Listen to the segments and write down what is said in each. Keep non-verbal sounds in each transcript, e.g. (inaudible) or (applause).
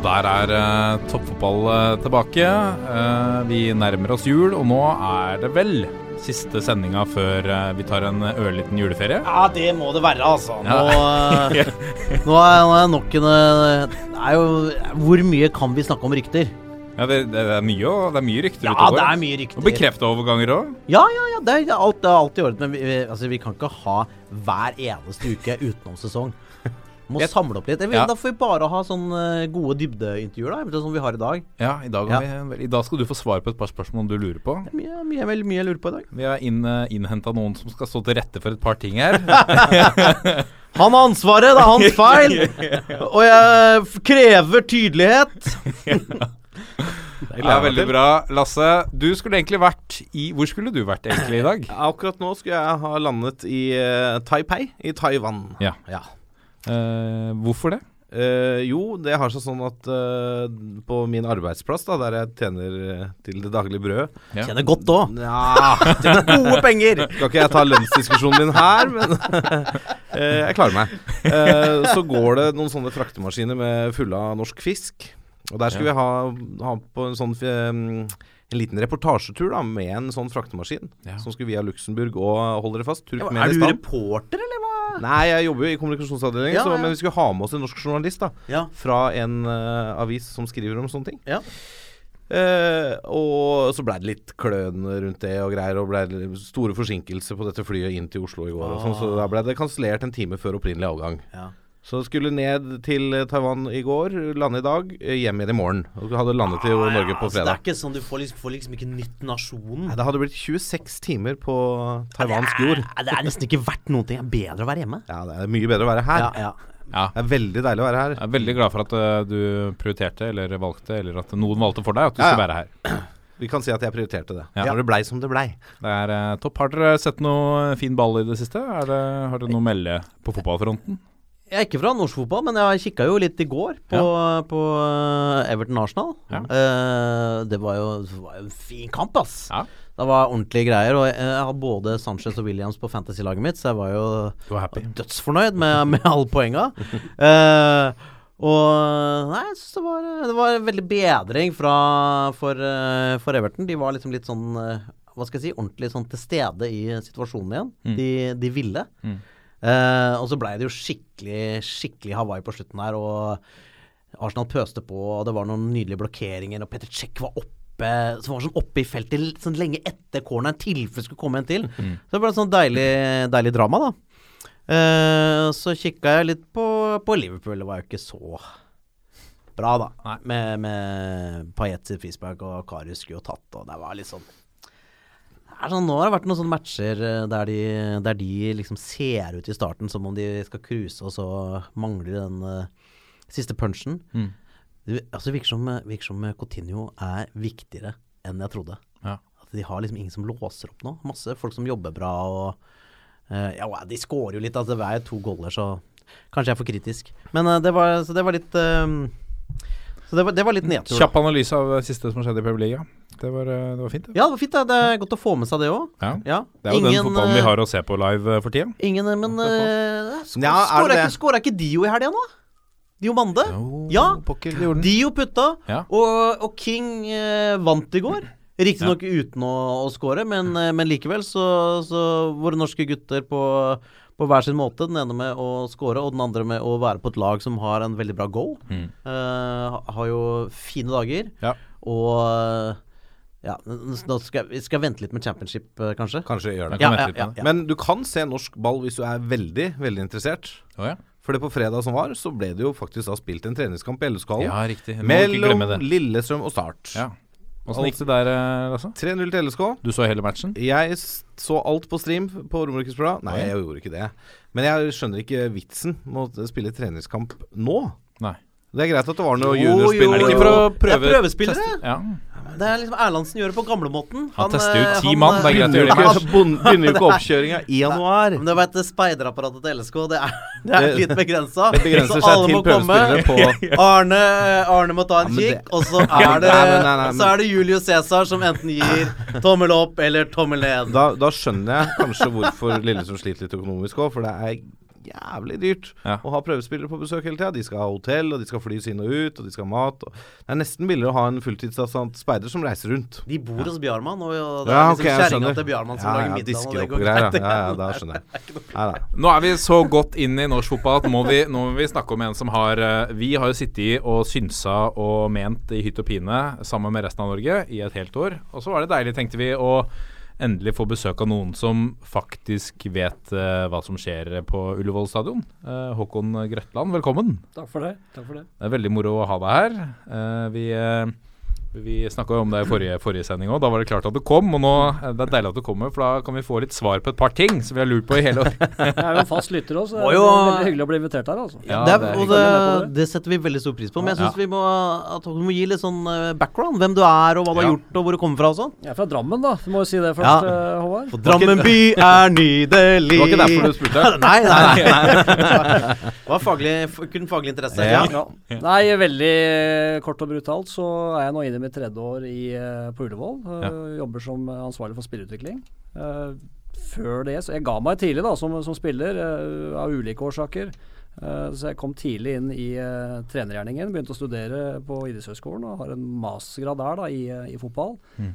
Og der er uh, toppfotball uh, tilbake. Uh, vi nærmer oss jul, og nå er det vel siste sendinga før vi tar en ørliten juleferie? Ja, det må det være, altså. Nå, (laughs) ja. nå er det nok en er jo Hvor mye kan vi snakke om rykter? Ja, det, det, er mye, det er mye rykter ja, utover. det er mye rykter. Og bekrefta overganger òg? Ja, ja, ja. Det er alt, det er alt i orden. Men vi, altså, vi kan ikke ha hver eneste uke utenom sesong. Må jeg, samle opp litt. Ja. Da får vi bare ha sånne gode dybdeintervjuer, da, som vi har i dag. Ja, i dag, ja. Vi, i dag, skal du få svar på et par spørsmål du lurer på. Mye, mye, mye, mye jeg lurer på i dag. Vi har inn, uh, innhenta noen som skal stå til rette for et par ting her. (laughs) Han har ansvaret, det er hans feil! (laughs) Og jeg krever tydelighet. (laughs) Ja, veldig bra. Lasse, du skulle egentlig vært i Hvor skulle du vært egentlig i dag? Akkurat nå skulle jeg ha landet i uh, Taipei i Taiwan. Ja. ja. Uh, hvorfor det? Uh, jo, det har seg sånn at uh, på min arbeidsplass, da, der jeg tjener til det daglige brødet ja. Tjener godt òg. Ja, (laughs) tjener gode penger. Skal ikke jeg ta lønnsdiskusjonen din her, men (laughs) jeg klarer meg. så går det noen sånne fraktemaskiner med fulle av norsk fisk. Og der skulle ja. vi ha, ha, på en sånn um, en liten reportasjetur da med en sånn fraktemaskin. Ja. Som skulle via Luxembourg og hold dere fast Er du reporter, eller hva? Nei, jeg jobber jo i kommunikasjonsavdelingen, ja, ja. men vi skulle ha med oss en norsk journalist da ja. fra en uh, avis som skriver om sånne ting. Ja. Uh, og så blei det litt kløn rundt det og greier, og blei store forsinkelser på dette flyet inn til Oslo i går. Ah. Sånn, så da blei det kansellert en time før opprinnelig avgang. Ja. Så skulle ned til Taiwan i går, lande i dag, hjem igjen i morgen. Og hadde landet til ah, Norge på fredag. Så det er ikke sånn Du får liksom, får liksom ikke nytt nasjonen? Nei, det hadde blitt 26 timer på taiwansk jord. Det er nesten ikke verdt noen ting. Det er bedre å være hjemme. Ja, det er mye bedre å være her. Ja, ja. Ja. Det er veldig deilig å være her. Jeg er veldig glad for at uh, du prioriterte, eller valgte, eller at noen valgte for deg at du ja, skal være her. Vi kan si at jeg prioriterte det. Ja. Når det blei som det blei. Det er uh, topp. Har dere sett noe fin ball i det siste? Det, har dere noe å melde på fotballfronten? Jeg er ikke fra norsk fotball, men jeg kikka jo litt i går på, ja. på uh, Everton Arsenal. Ja. Uh, det, var jo, det, var jo, en fin kamp, ass. Ja. Det var ordentlige greier. Og jeg, hadde både Sanchez og Williams på fantasy-laget mitt, så jeg var jo var dødsfornøyd med, med alle poenga. (laughs) uh, og Nei, jeg syns det, det, var en veldig bedring fra, for, for, Everton. De var liksom litt sånn Hva skal jeg si Ordentlig sånn til stede i situasjonen igjen. Mm. De, de ville. Mm. Uh, og så blei det jo skikkelig skikkelig Hawaii på slutten her, og Arsenal pøste på, og det var noen nydelige blokkeringer, og Peter Cech var oppe som var sånn oppe i feltet sånn lenge etter corneren, tilfelle skulle komme en til. Mm. Så det ble sånn deilig, deilig drama, da. Uh, så kikka jeg litt på, på, Liverpool. Det var jo ikke så bra, da. Nei. Med, med Pajet sitt frispark, og Karius skulle jo tatt, og det var litt sånn sånn, nå har det vært noen sånne matcher eh, der de, der de, liksom ser ut i starten som om de skal cruise, og så mangler den uh, siste punchen. Mm. Det altså, virker, som, virker som Coutinho er viktigere enn jeg trodde. Ja. At de har liksom ingen som låser opp nå. Masse folk som jobber bra og uh, Ja, de skårer jo litt. Altså, det er to goller, så kanskje jeg er for kritisk. Men uh, det, var, så det var litt så det var, det var litt nedtur. Kjapp analyse av det siste som skjedde i Premier League. Det var, eh, det var, fint. Det. Ja, det var fint. Det. det er godt å få med seg det òg. Ja. ja. Det er jo ingen, den fotballen vi har å se på live uh, for tida. Ingen, men uh, ja, Skåra ikke, Dio i helga nå? Dio Mande? Jo, ja. Dio putta, ja. og, og, King uh, vant i går. Riktignok ja. uten å, å skåre, men, men, likevel så, så våre norske gutter på på hver sin måte. Den ene med å score, og den andre med å være på et lag som har en veldig bra goal. Mm. Uh, har jo fine dager. Ja. Og ja, nå skal jeg, skal vente litt med championship, uh, kanskje. Kanskje gjør det. Ja, ja, Men du kan se norsk ball hvis du er veldig, veldig interessert. Oh, For det på fredag som var, så ble det jo faktisk da spilt en treningskamp i LSK-hallen. Ja. Mellom Lillestrøm og Start. Ja. Åssen gikk det der, eh, Lasse? 3-0 til LSK. Du så hele matchen? Jeg så alt på stream på Romerikes Blad. Nei, jeg gjorde ikke det. Men jeg skjønner ikke vitsen med å spille treningskamp nå. Nei. Det er greit at det var noen jo, juniorspillere. Er det ikke for å Det er prøve prøvespillere. Ja. Det er liksom Erlandsen gjør det på gamlemåten. Han tester ut eh, ti mann, eh, det er greit å gjøre det (laughs) i (laughs) Begynner jo ikke- (laughs) oppkjøringa i januar. Men det var et speiderapparatet til LSK. Det er, det er litt begrensa. Det begrenser Så seg alle til må komme. prøvespillere på Arne, Arne må ta en Ja, kikk, og så er det, nei, nei, nei, så er det Julius Cæsar som enten gir tommel opp eller tommel ned. da, da skjønner jeg kanskje hvorfor Lillestrøm sliter litt økonomisk òg, for det er jævlig dyrt Ja. å ha prøvespillere på besøk hele tida. De skal ha hotell, og de skal flys inn og ut, og de skal ha mat. Og det er nesten billigere å ha en fulltidsansatt speider som reiser rundt. De bor hos Bjarmann, og det er Ja, liksom ok, jeg kjerringa til Bjarmann som Ja, lager ja, middag. og det går greit. Ja, ja, da skjønner jeg. (laughs) Nei, nei. Nå er vi så godt inn i norsk fotball at må vi, nå må vi snakke om en som har eh, Vi har jo sittet og synsa og ment i hytt og pine sammen med resten av Norge i et helt år. Og så var det deilig, tenkte vi, å endelig få besøk av noen som faktisk vet uh, hva som skjer på Ullevål stadion. Uh, Håkon Grøtland, velkommen. Takk for det. Takk for det. Det er veldig moro å ha deg her. Eh, vi vi snakka om det i forrige, forrige sending òg. Da var det klart at du kom. Og nå det er deilig at du kommer, for da kan vi få litt svar på et par ting som vi har lurt på i hele år. (laughs) Jeg er jo en fast lytter òg, så det er veldig hyggelig å bli invitert her. altså. Ja, det, er, og det, det setter vi veldig stor pris på. Men jeg syns Ja. vi må at du må gi litt sånn eh, background. Hvem du er, og hva du har gjort, og hvor du kommer fra og sånn. Jeg er fra Drammen, da. Du må jo si det først, Ja. eh, Håvard. For Drammen by er nydelig. (laughs) Det var ikke derfor du spurte? (laughs) Nei, nei. nei. Det var faglig, kun faglig interesse. Ja. Ja. Ja. Nei, veldig kort og brutalt så er jeg nå inne i mitt tredje år i, eh, på Ullevål. Ja. Jobber som ansvarlig for spillerutvikling. Eh, før det Så jeg ga meg tidlig da som, som spiller, eh, av ulike årsaker. Eh, så jeg kom tidlig inn i trenergjerningen. Begynte å studere på idrettshøyskolen og har en mastergrad der da i, eh, i fotball. Eh,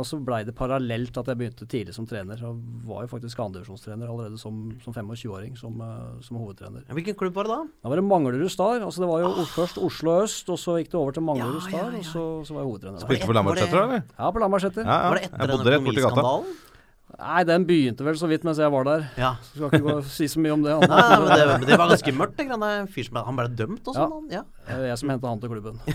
og så blei det parallelt at jeg begynte tidlig som trener. Og var jo faktisk andredivisjonstrener allerede som, som 25-åring, som, eh, som hovedtrener. Hvilken klubb var det da? Da var det Manglerud Star. Altså det var jo først Oslo øst, og så gikk det over til Manglerud Ja, Star, ja, ja. og så, så var jeg hovedtrener. Spilte på Lambertseter, eller? Ja, på Lambertseter. Ja, Var det etter den økonomiskandalen? Nei, den begynte vel så vidt mens jeg var der. Ja. Så skal ikke gå og si så mye om det. (laughs) Nei, nei, men det, det var ganske mørkt. Det, grann. Det fyr som han ble dømt og sånn. Ja. Det er jeg som henta han til klubben. (laughs)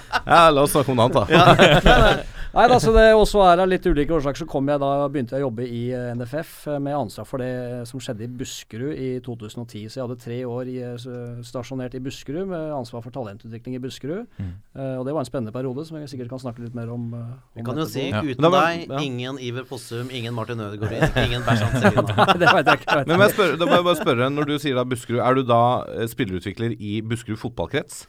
(laughs) Ja, la oss snakke om det annet, da. Nei da, så det også er av litt ulike årsaker så kom jeg da, begynte jeg å jobbe i eh, NFF eh, med ansvar for det som skjedde i Buskerud i 2010. Så jeg hadde tre år i, eh, stasjonert i Buskerud med ansvar for talentutvikling i Buskerud. Eh, og det var en spennende periode som jeg sikkert kan snakke litt mer om. om Vi kan jo si Ja. uten var- deg, ja. ingen Iver Fossum, ingen Martin Ødegaard, ingen Bersan Selina. (laughs) det vet jeg ikke. Men jeg spør, da må jeg bare spørre, når du sier da Buskerud, er du da eh, spillerutvikler i Buskerud fotballkrets?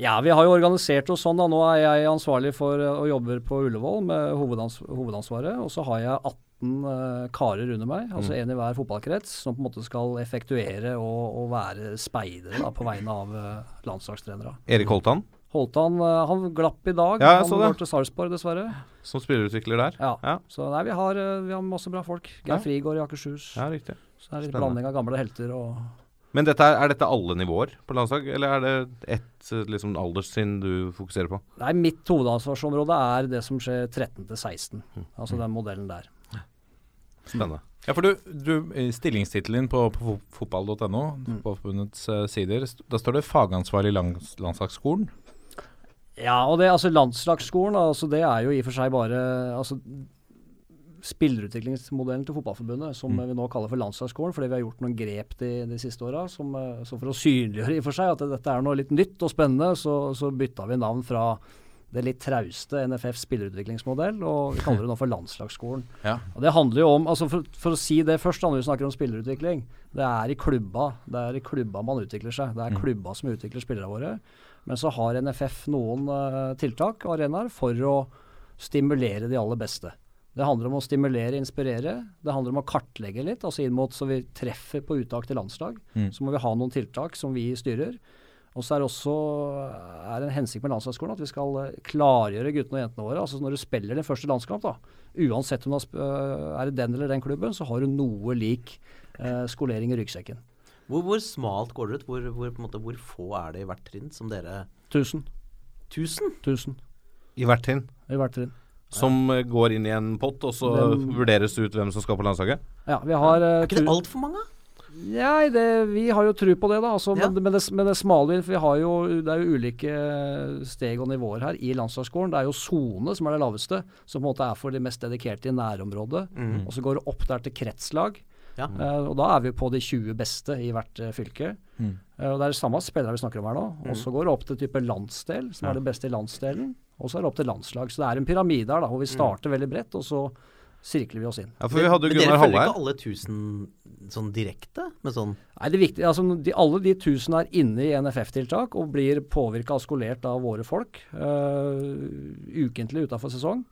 Ja, vi har jo organisert oss sånn. da. Nå er jeg ansvarlig for og jobber på Ullevål med hovedans hovedansvaret. Og så har jeg 18 uh, karer under meg, altså én i hver fotballkrets, som på en måte skal effektuere og, og være speidere da, på vegne av uh, landslagstrenere. Erik Holtan, Holtan han glapp i dag. Ja, han går til Sarpsborg, dessverre. som spillerutvikler der? Ja. Ja. Så nei, vi har, vi har masse bra folk. Geir Ja. Frigård i Akershus. Ja, riktig. Så det er litt Spennende. blanding av gamle helter og Men dette er, er dette alle nivåer på landslag, eller er det ett eh, liksom, alderstrinn du fokuserer på? Nei, mitt hovedansvarsområde er det som skjer 13 til 16. Mm. Altså den modellen der. Spennende. Ja, for du, du stillingstittelen din på, på fo- fotball.no, Mm. på forbundets uh, sider, da står det fagansvarlig i lands, landslagsskolen. Ja, og det, altså landslagsskolen, altså det er jo i og for seg bare altså, spillerutviklingsmodellen til Fotballforbundet, som Mm. vi nå kaller for landslagsskolen, fordi vi har gjort noen grep de, de siste åra. som, eh, Så for å synliggjøre i og for seg at dette er noe litt nytt og spennende, så, så bytta vi navn fra det litt trauste NFF spillerutviklingsmodell, og vi kaller det nå for landslagsskolen. (laughs) Ja. Og Det handler jo om, altså for, for å si det først, når vi snakker om spillerutvikling. Det er i klubba det er i klubba man utvikler seg. Det er Mm. klubba som utvikler spillerne våre. Men så har NFF noen uh, tiltak arenaer for å stimulere de aller beste. Det handler om å stimulere, inspirere. Det handler om å kartlegge litt, altså inn mot så vi treffer på uttak til landslag. Mm. Så må vi ha noen tiltak som vi styrer. Og så er det også er en hensikt med landslagsskolen at vi skal eh, klargjøre guttene og jentene våre. Altså når du spiller din første landskamp, da, uansett om du øh, er i den eller den klubben, så har du noe lik eh, skolering i ryggsekken. Hvor, hvor smalt går det ut? Hvor, hvor, på en måte, hvor få er det i hvert trinn som dere 1000. 1000? 1000 I hvert trinn. i hvert trinn. Som ja. går inn i en pott, og så Den, vurderes det ut hvem som skal på landslaget? Ja, vi har eh, Er ikke det altfor mange? Nei, det, vi har jo tru på det, da. Altså, Ja. men, men, det, men det smale For vi har jo, det er jo ulike steg og nivåer her i landslagsskolen. Det er jo sone som er det laveste, som på en måte er for de mest dedikerte i nærområdet. Mm. Og så går det opp der til kretslag. Ja. Uh, og da er vi på de 20 beste i hvert uh, fylke. Mm. Uh, og det er samme spillere vi snakker om her nå. Og så går det opp til type landsdel, som er det beste i landsdelen. Og så er det opp til landslag. Så det er en pyramide her, da, hvor vi starter veldig bredt, og så sirkler vi oss inn. Ja, for vi hadde Men dere Gunnar følger ikke alle tusen sånn direkte? Med sånn Nei, det viktige, altså de, Alle de 1000 er inne i NFF-tiltak og blir påvirka og skolert av våre folk. eh, ukentlig utafor sesong.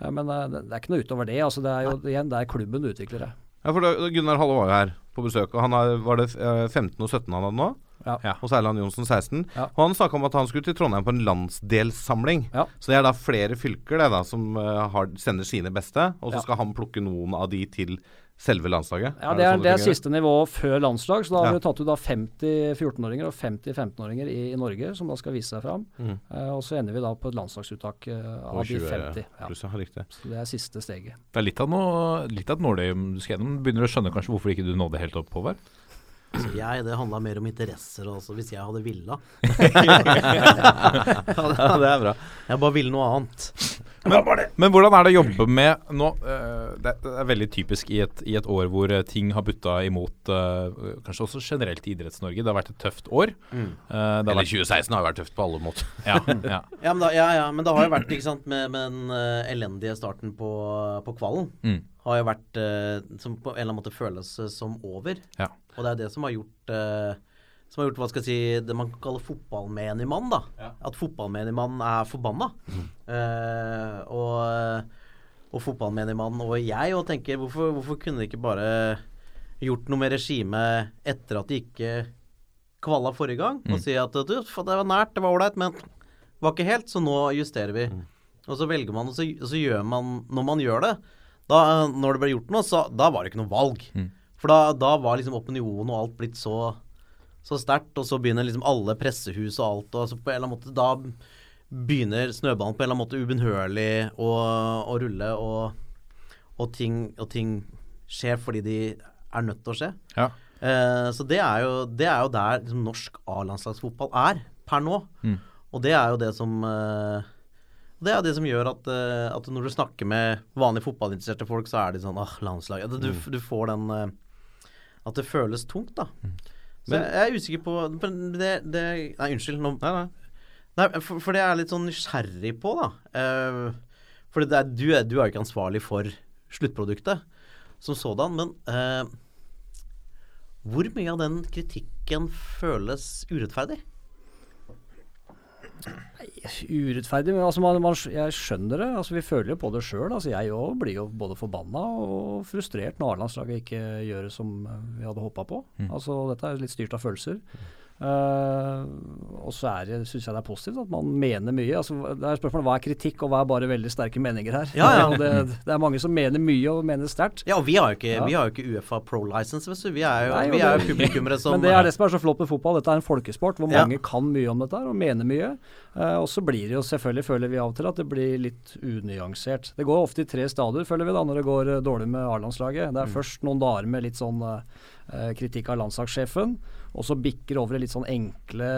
Eh, men eh, det, det er ikke noe utover det. altså Det er jo igjen, det er klubben utvikler det. Ja, for da, Gunnar Halle var jo her på besøk, og han er, var det eh, 15 og 17 han hadde nå? Ja. Og så Erland Johnsen 16. Ja. Og han snakka om at han skulle til Trondheim på en landsdelssamling. Ja. Så det er da flere fylker det da som uh, har, sender sine beste, og så Ja. skal han plukke noen av de til selve landslaget. Ja, Det er, det er siste nivå før landslag. Så da har Ja. vi tatt ut da 50 14-åringer og 50 15-åringer i, i Norge, som da skal vise seg fram. Mm. Uh, og så ender vi da på et landslagsuttak uh, av de 50. Ja. pluss. Så det er siste steget. Det er litt av noe Litt av et nåløye du skal gjennom. Begynner å skjønne kanskje hvorfor ikke du nådde helt opp, Håvard? Altså, jeg, Det handla mer om interesser. også, hvis jeg hadde villa. (laughs) (laughs) Ja, det er bra. Jeg bare ville noe annet. Men hvordan er det å jobbe med nå eh, det, det er veldig typisk i et, i et år hvor eh, ting har butta imot eh, Kanskje også generelt i Idretts-Norge. Det har vært et tøft år. Eh, det Eller vært, 2016 har jo vært tøft på alle måter. ja, ja. (laughs) Ja, men, da, ja, ja, men det har jo vært ikke sant, med, med den elendige starten på, på kvalen. Mm. Har jo vært Som på en eller annen måte føles som over. Ja. Og det er det som har gjort eh, Som har gjort hva skal jeg si det man kan kalle fotballmenigmann. mann. da At fotballmenigmann er forbanna. Eh, og, og fotballmenigmann og jeg og tenker hvorfor, hvorfor kunne de ikke bare gjort noe med regimet etter at de ikke kvalla forrige gang? Og si at du, det var nært, det var ålreit, men det var ikke helt, så nå justerer vi. Og så velger man, og så, og så gjør man Når man gjør det, da, når det ble gjort noe, så da var det ikke noe valg. For da, da var liksom opinionen og alt blitt så så sterkt, og så begynner liksom alle pressehus og alt, og så på en eller annen måte Da begynner snøballen på en eller annen måte ubønnhørlig å, å rulle, og, og, ting, og ting skjer fordi de er nødt til å skje. Ja. Eh, så det er jo, det er jo der liksom, norsk A-landslagsfotball er per nå. Mm. Og det er jo det som eh, det er det som gjør at, eh, at når du snakker med vanlige fotballinteresserte folk, så er de sånn ah, landslag du, du får den eh, At det føles tungt, da. Mm. Men- jeg, jeg er usikker på det, det Nei, unnskyld. Nå, Nei, nei. Nei, for, for det er jeg litt sånn nysgjerrig på, da. Uh, for det er, du, er, du er jo ikke ansvarlig for sluttproduktet som sådan, men uh, hvor mye av den kritikken føles urettferdig? Urettferdig, men altså man, man, jeg skjønner det. altså Vi føler jo på det sjøl. Altså jeg òg blir jo både forbanna og frustrert når A-landslaget ikke gjør det som vi hadde håpa på. Altså Dette er litt styrt av følelser. Eh, og så syns jeg det er positivt at man mener mye. Altså, det er spørsmålet Hva er kritikk, og hva er bare veldig sterke meninger her? Ja, ja. (laughs) Det, det er mange som mener mye og mener sterkt. Ja, og vi har jo ikke, Ja. har jo ikke Uefa Pro License, vet du. Vi er jo, Nei, vi det, er jo publikummere som (laughs) Men det er det som er så flott med fotball. Dette er en folkesport hvor mange kan mye om dette og mener mye. Uh, og så blir det jo selvfølgelig, føler vi av og til, at det blir litt unyansert. Det går ofte i tre stadier, føler vi da, når det går eh, dårlig med A-landslaget. Det er først noen dager med litt sånn uh, kritikk av landslagssjefen, og så bikker over i litt sånn enkle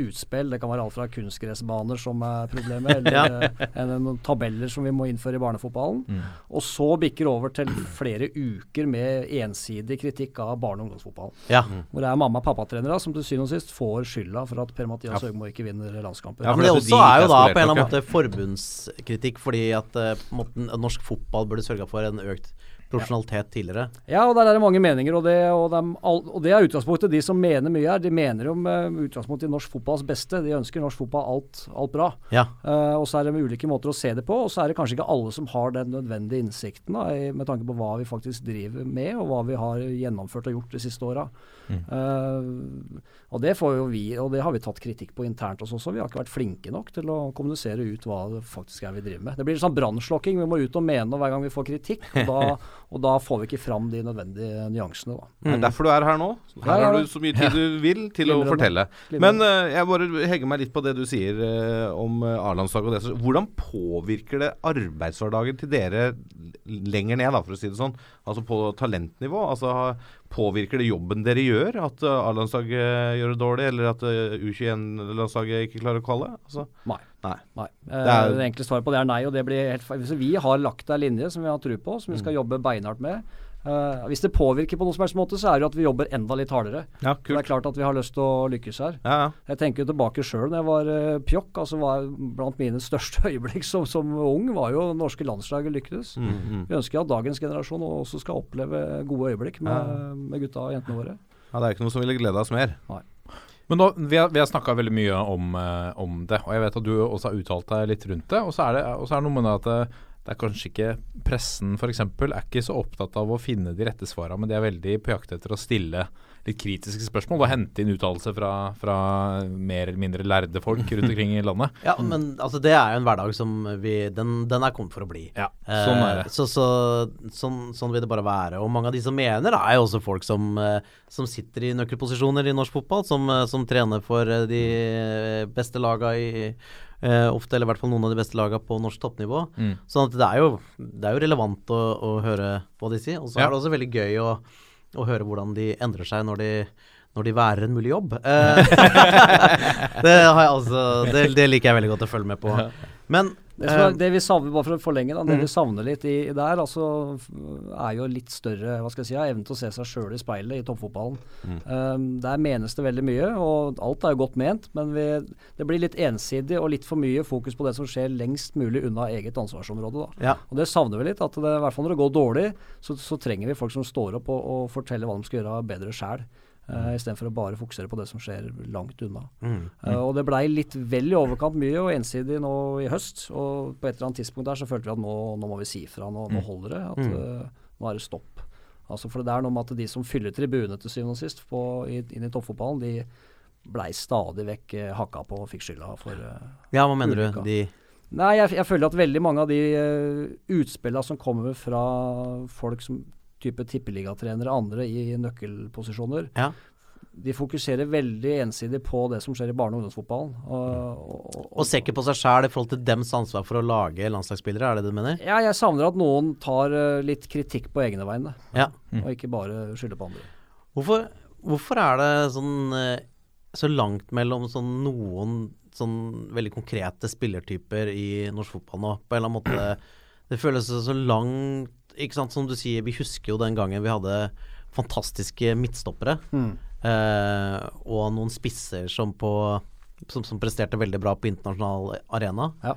utspill. Det kan være alt fra kunstgressbaner som er problemet, (laughs) eller eh, enn noen tabeller som vi må innføre i barnefotballen. Og så bikker over til flere uker med ensidig kritikk av barne- og ungdomsfotballen. Ja. Hvor det er mamma- og pappatrenere som til syvende og sist får skylda for at Per-Mathias Høgmo ikke vinner landskamper. Ja, Men det er også er jo da på en eller annen måte forbundskritikk, fordi at uh, på en måte, at norsk fotball burde sørga for en økt profesjonalitet tidligere. Ja, og der er det mange meninger, og det, og de, er, og det er utgangspunktet. De som mener mye her, de mener jo utgangspunktet utgangspunkt i norsk fotballs beste. De ønsker norsk fotball alt, alt bra. Ja. Uh, og så er det ulike måter å se det på, og så er det kanskje ikke alle som har den nødvendige innsikten da, i, med tanke på hva vi faktisk driver med, og hva vi har gjennomført og gjort de siste åra. og det får jo vi, og det har vi tatt kritikk på internt hos oss også. Vi har ikke vært flinke nok til å kommunisere ut hva det faktisk er vi driver med. Det blir sånn brannslokking. Vi må ut og mene hver gang vi får kritikk, og da, (laughs) og da får vi ikke fram de nødvendige nyansene. da. Det er derfor du er her nå. Her Ja, ja. har du så mye tid du vil til å fortelle. Men uh, jeg bare hegger meg litt på det du sier uh, om uh, A-landslaget og det. Så Hvordan påvirker det arbeidshverdagen til dere lenger ned, da, for å si det sånn? Altså på talentnivå? Altså Påvirker det jobben dere gjør? At eh, A-landslaget gjør det dårlig, eller at eh, U21-landslaget ikke klarer å kvalle? Altså, Nei. Nei. Nei. Eh, Det er- det enkle svaret på det er nei. og det blir helt feil. Hvis vi har lagt ei linje som vi har tro på, som vi Mm. skal jobbe beinhardt med, Uh, hvis det påvirker på noen som helst måte, så er det jo at vi jobber enda litt hardere. Ja, det er klart at vi har lyst til å lykkes her. Ja, ja. Jeg tenker jo tilbake sjøl da jeg var uh, pjokk. altså var Blant mine største (laughs) øyeblikk som, som ung var jo norske landslaget lyktes. Mm, mm. Vi ønsker at dagens generasjon også skal oppleve gode øyeblikk med, med gutta og jentene våre. ja, det er ikke noe som ville glede oss mer. Men nå, Vi har, vi har snakka veldig mye om, eh, om det, og jeg vet at du også har uttalt deg litt rundt det. Og så er det, og så er det noe med det at det, er kanskje ikke Pressen f.eks. er ikke så opptatt av å finne de rette svarene, men de er veldig på jakt etter å stille litt kritiske spørsmål og hente inn uttalelser fra, fra mer eller mindre lærde folk rundt omkring i landet. (laughs) Ja, men altså, det er jo en hverdag som vi Den, den er kommet for å bli. Ja, sånn er det. Eh, så, så, sånn, sånn vil det bare være. Og mange av de som mener, er jo også folk som, eh, som sitter i nøkkelposisjoner i norsk fotball, som, eh, som trener for eh, de beste laga i eh, Ofte, eller i hvert fall noen av de beste lagene på norsk toppnivå. Mm. Sånn at det er jo, det er jo relevant å, å høre hva de sier. Og så Ja. er det også veldig gøy å, å høre hvordan de endrer seg når de når de værer en mulig jobb. Eh, (laughs) (laughs) det, har jeg altså, det, det liker jeg veldig godt å følge med på. Men Det, er, eh, det vi savner, bare for å forlenge, da, det Mm. vi savner litt i, i der, altså, er jo litt større hva skal jeg si, evne til å se seg sjøl i speilet i toppfotballen. Um, der menes det veldig mye, og alt er jo godt ment, men vi, det blir litt ensidig og litt for mye fokus på det som skjer lengst mulig unna eget ansvarsområde. Ja. Og Det savner vi litt. at det, i hvert fall Når det går dårlig, så, så trenger vi folk som står opp og, og forteller hva de skal gjøre bedre sjæl. Uh, Istedenfor å bare fokusere på det som skjer langt unna. Mm. Uh, og det blei litt vel i overkant mye og ensidig nå i høst. Og på et eller annet tidspunkt der så følte vi at nå, nå må vi si fra, Nå, nå holder det. At uh, nå er det stopp. Altså For det er noe med at de som fyller tribunene til syvende og sist på, i, inn i toppfotballen, de blei stadig vekk hakka på og fikk skylda for ja, hva mener Ulykka. du? De Nei, jeg, jeg føler at veldig mange av de uh, utspillene som kommer fra folk som type tippeligatrenere, andre i nøkkelposisjoner, Ja. de fokuserer veldig ensidig på det som skjer i barne- og ungdomsfotballen. Og, og, Og ser ikke på seg sjæl i forhold til dems ansvar for å lage landslagsspillere, er det det du mener? Ja, jeg savner at noen tar uh, litt kritikk på egne vegne, Ja. og ikke bare skylder på andre. Hvorfor, hvorfor er det sånn eh, så langt mellom sånn noen sånn veldig konkrete spillertyper i norsk fotball nå? På en eller annen måte Det føles så langt Ikke sant, som du sier, vi husker jo den gangen vi hadde fantastiske midtstoppere. Eh, og noen spisser som på som, som presterte veldig bra på internasjonal arena. Ja.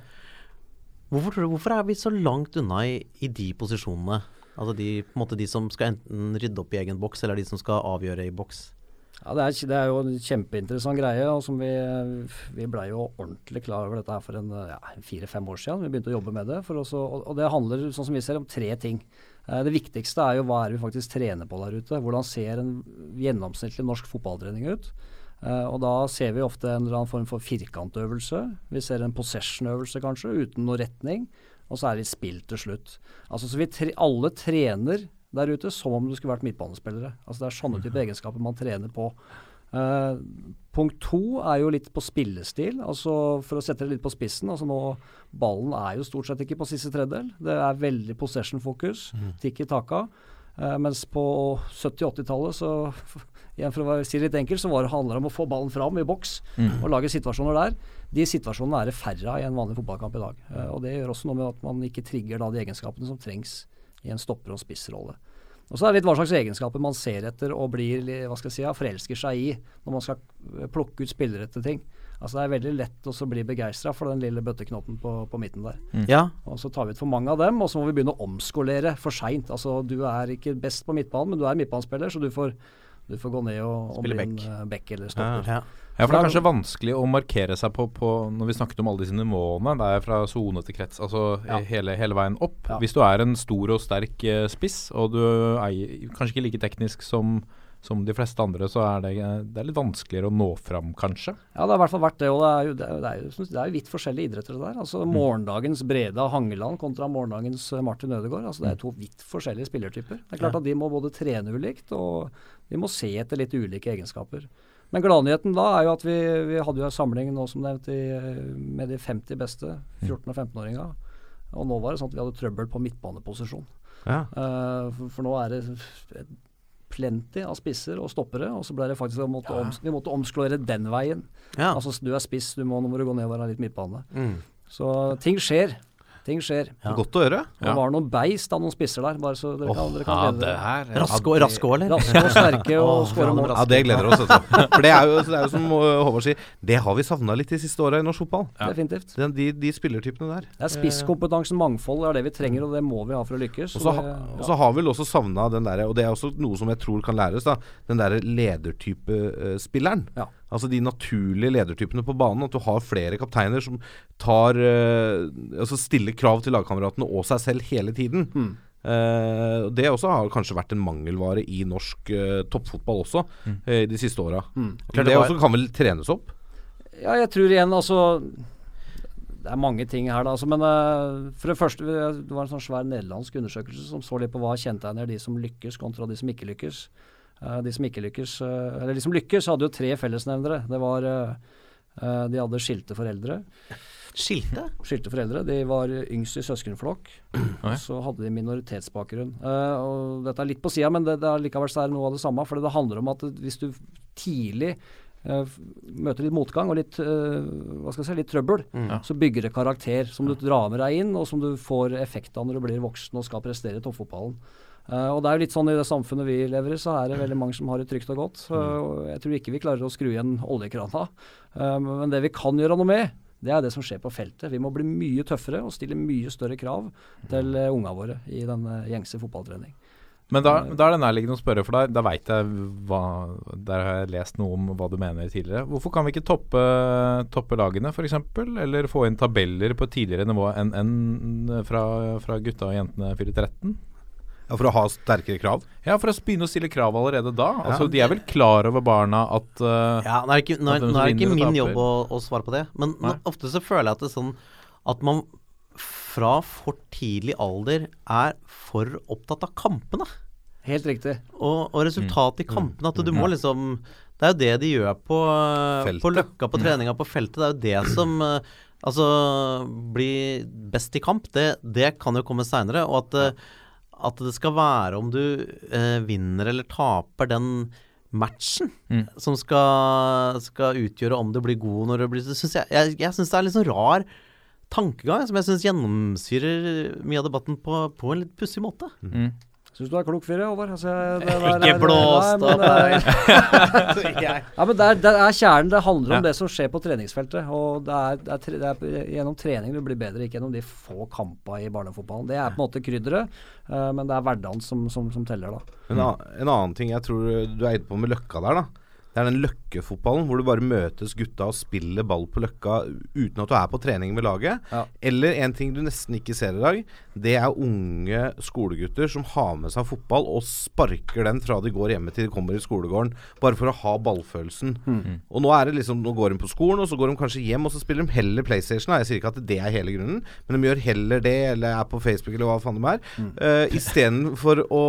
Hvorfor, tror du, hvorfor er vi så langt unna i, i de posisjonene? Altså de, de som skal enten rydde opp i egen boks, eller de som skal avgjøre i boks. Ja, det er, det er jo en kjempeinteressant greie. og som Vi, vi blei jo ordentlig klar over dette her for en ja, fire-fem år siden. Vi begynte å jobbe med det. Også, og, og det handler sånn som vi ser om tre ting. Eh, det viktigste er jo hva er vi faktisk trener på der ute. Hvordan ser en gjennomsnittlig norsk fotballtrening ut? Eh, og da ser vi ofte en eller annen form for firkantøvelse. Vi ser en possession-øvelse kanskje, uten noe retning. Og så er det spill til slutt. Altså så vi tre, Alle trener der ute som om du skulle vært midtbanespillere. Altså Det er sånne type egenskaper man trener på. Uh, punkt to er jo litt på spillestil. altså For å sette det litt på spissen. altså nå Ballen er jo stort sett ikke på siste tredjedel. Det er veldig possession-fokus. Tikki taka. Uh, mens på 70-80-tallet, så (laughs) igjen for å si det litt enkelt, så var det handler om å få ballen fram i boks og lage situasjoner der. De situasjonene er det færre av i en vanlig fotballkamp i dag. Uh, og Det gjør også noe med at man ikke trigger da de egenskapene som trengs i en stopper- og spissrolle. Og Så er det litt hva slags egenskaper man ser etter og blir hva skal jeg si, forelsker seg i når man skal eh, plukke ut spillere til ting. Altså Det er veldig lett å bli begeistra for den lille bøtteknotten på, på midten der. Ja, Og Så tar vi ut for mange av dem, og så må vi begynne å omskolere for seint. Altså, du er ikke best på midtbanen, men du er midtbanespiller, så du får, du får gå ned og, og bli en back. eh, eller stopper. ja. Ja, for Det er kanskje vanskelig å markere seg på, på når vi snakket om alle disse nivåene. Det er fra sone til krets, altså Ja. hele, hele veien opp. Ja. Hvis du er en stor og sterk eh, spiss, og du er kanskje ikke like teknisk som, som de fleste andre, så er det, det er litt vanskeligere å nå fram, kanskje. Ja, det har i hvert fall vært det. Og det er jo, det er, jo- det er jo, vidt forskjellige idretter det der. Altså Morgendagens Breda Hangeland kontra morgendagens eh, Martin Ødegaard. Altså, det er to vidt forskjellige spillertyper. Det er klart at de må både trene ulikt, og de må se etter litt ulike egenskaper. Men gladnyheten da er jo at vi, vi hadde jo en samling nå som nevnt i, med de 50 beste 14- og 15-åringa. Og nå var det sånn at vi hadde trøbbel på midtbaneposisjon. Ja. Uh, for, for nå er det et plenty av spisser og stoppere, og så ble det faktisk måtte, om, vi måtte omsklore den veien. ja. Altså du er spiss, du må, nå må du gå ned og være litt midtbane. Mm. Så ting skjer. Ting skjer. Godt å høre. Det var noen beist av noen spisser der, bare så dere kan, dere kan Ja, det her Raske og raske òg, eller? Raske og sterke og (laughs) skåre ja, mål. Ja, det gleder oss. Også. For det er, jo, det er jo som uh, Håvard sier, det har vi savna litt de siste åra i norsk fotball. Definitivt. Den, de, de spillertypene der. Det er spisskompetansen, mangfold, det er det vi trenger, og det må vi ha for å lykkes. Og så, det- og så har vi vel også savna den derre, og det er også noe som jeg tror kan læres, da, den derre ledertype-spilleren. Ja. Altså de naturlige ledertypene på banen. At du har flere kapteiner som tar uh, Altså stiller krav til lagkameratene og seg selv hele tiden. Mm. Uh, det også har kanskje vært en mangelvare i norsk uh, toppfotball også eh, de siste åra. Mm. Det, det også kan vel trenes opp? Ja, jeg tror igjen altså Det er mange ting her, da. Altså, men uh, for det første, det var en sånn svær nederlandsk undersøkelse som så litt på hva kjennetegner de som lykkes kontra de som ikke lykkes. Eh, de som ikke lykkes eh, Eller de som lykkes, hadde jo tre fellesnevnere. Det var eh, De hadde skilte foreldre. Skilte? Skilte foreldre. De var yngst i søskenflokk. (clears throat) Okay. Så hadde de minoritetsbakgrunn. Eh, og dette er litt på sida, men det, det er likevel så er noe av det samme. For det handler om at hvis du tidlig eh, møter litt motgang og litt, hva skal jeg si, litt trøbbel, mm. så bygger det karakter som du drar med deg inn, og som du får effekt av når du blir voksen og skal prestere i toppfotballen. Eh, og det er jo litt sånn i det samfunnet vi lever i, så er det veldig mange som har det trygt og godt. Uh, jeg tror ikke vi klarer å skru igjen oljekrana. Uh, men det vi kan gjøre noe med, det er det som skjer på feltet. Vi må bli mye tøffere og stille mye større krav til uh, unga våre i den eh, gjengse fotballtrening. Men da, da er det nærliggende å spørre, for da, da veit jeg hva Der har jeg lest noe om hva du mener tidligere. Hvorfor kan vi ikke toppe, toppe lagene, f.eks.? Eller få inn tabeller på et tidligere nivå enn en fra, fra gutta og jentene fyller 13? Ja, For å ha sterkere krav? Ja, for å begynne å stille krav allerede da. Altså, De er vel klar over barna at uh, Ja, nå er det ikke, nå, At nå er det ikke min jobb å, å svare på det, men nå, ofte så føler jeg at det er sånn at man fra for tidlig alder er for opptatt av kampene. Helt riktig. Og, og resultatet i kampene. At du må liksom Det er jo det de gjør på, Feltet. på Løkka, på treninga på feltet. Det er jo det som eh, Altså, bli best i kamp, det, det kan jo komme seinere. Og at, eh, at det skal være om du eh, vinner eller taper den matchen Mm. som skal, skal utgjøre om du blir god når du blir synes Jeg, jeg, jeg syns det er litt sånn rar tankegang som jeg syns gjennomsyrer mye av debatten på, på en litt pussig måte. mm. Syns du er klok fyr, Håvard? Altså, (laughs) der Ikke blåst nei, opp her. (laughs) Ja, men det er, det er kjernen. Det handler om Ja. det som skjer på treningsfeltet. Og det er, det, er, tre- det er gjennom trening du blir bedre, ikke gjennom de få kampene i barnefotballen. Det er på en måte krydderet, uh, men det er hverdagen som, som, som teller, da. En, a- en annen ting jeg tror du er inne på med Løkka der, da. Det er den løkkefotballen hvor du bare møtes gutta og spiller ball på Løkka uten at du er på trening med laget. Ja. Eller en ting du nesten ikke ser i dag, det er unge skolegutter som har med seg fotball og sparker den fra de går hjemme til de kommer i skolegården, bare for å ha ballfølelsen. Og nå er det liksom Nå går de på skolen, og så går de kanskje hjem, og så spiller de heller PlayStation. Jeg sier ikke at det er hele grunnen, men de gjør heller det, eller er på Facebook, eller hva faen de er. Uh, Istedenfor å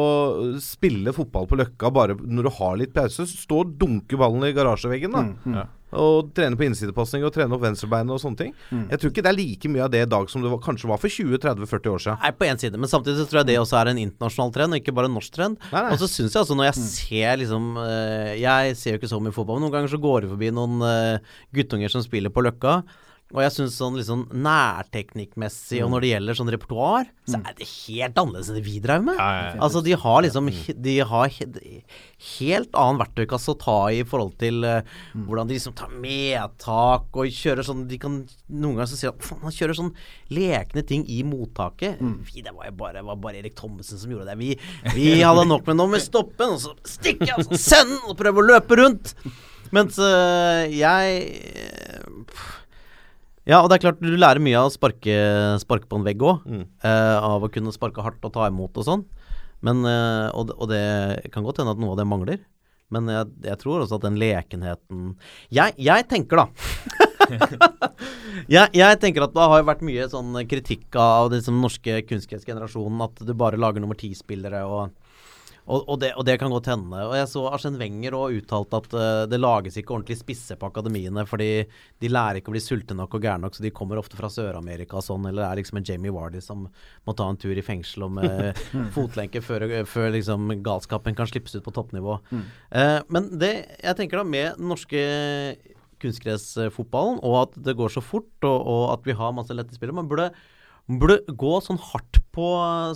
spille fotball på Løkka bare når du har litt pause, stå og dunke ballen i garasjeveggen, da. Ja. Og trene på innsidepasning og trene opp venstrebeinet og sånne ting. Jeg tror ikke det er like mye av det i dag som det var, kanskje var for 20-30-40 år siden. Nei, på én side, men samtidig så tror jeg det også er en internasjonal trend, og ikke bare en norsk trend. Nei, nei. Og så syns jeg altså, når jeg ser liksom eh, Jeg ser jo ikke så mye fotball, men noen ganger så går det forbi noen eh, guttunger som spiller på Løkka. Og jeg syns sånn liksom nærteknikkmessig, og når det gjelder sånn repertoar, så er det helt annerledes enn det vi drev med. Ja, ja, ja. Altså, de har liksom De har helt annen verktøykasse å ta i i forhold til eh, hvordan de liksom tar medtak og kjører sånn De kan noen ganger så si at han kjører sånn lekne ting i mottaket. Vi, det var jo bare, var bare Erik Thommessen som gjorde det. Vi, vi hadde nok med noe med stoppen, og så stikker og så send den, og prøver å løpe rundt. Mens uh, jeg øh, Ja, og det er klart du lærer mye av å sparke, sparke på en vegg òg. av å kunne sparke hardt og ta imot og sånn. Men, eh, og, og det kan godt hende at noe av det mangler. Men jeg, jeg tror også at den lekenheten Jeg, jeg tenker, da (laughs) jeg, jeg tenker at det har vært mye sånn kritikk av den liksom, norske kunstgressgenerasjonen. At du bare lager nummer ti-spillere og og, og, det, og det kan godt hende. Og jeg så Arsen Wenger òg uttalte at uh, det lages ikke ordentlig spisse på akademiene, fordi de lærer ikke å bli sulte nok og gærne nok, så de kommer ofte fra Sør-Amerika og sånn, eller det er liksom en Jamie Wardy som må ta en tur i fengsel og med (laughs) fotlenke før, før liksom galskapen kan slippes ut på toppnivå. Eh, men det jeg tenker da med den norske kunstgressfotballen, og at det går så fort, og, og at vi har masse lette spillere Man burde burde gå sånn hardt på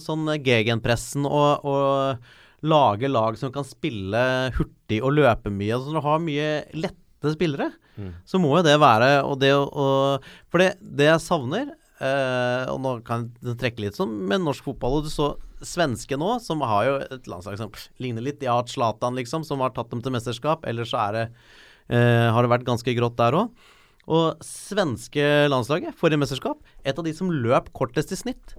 sånn gegenpressen og, og lage lag som kan spille hurtig og løpe mye. Altså når du har mye lette spillere, så må jo det være Og det og- For det, det jeg savner eh, Og nå kan jeg trekke litt sånn med norsk fotball. Og du så svenske nå, som har jo et landslag som ligner litt. De har hatt Zlatan, liksom, som har tatt dem til mesterskap. Ellers så er det eh, har det vært ganske grått der òg. Og svenske landslaget, forrige mesterskap, et av de som løp kortest i snitt.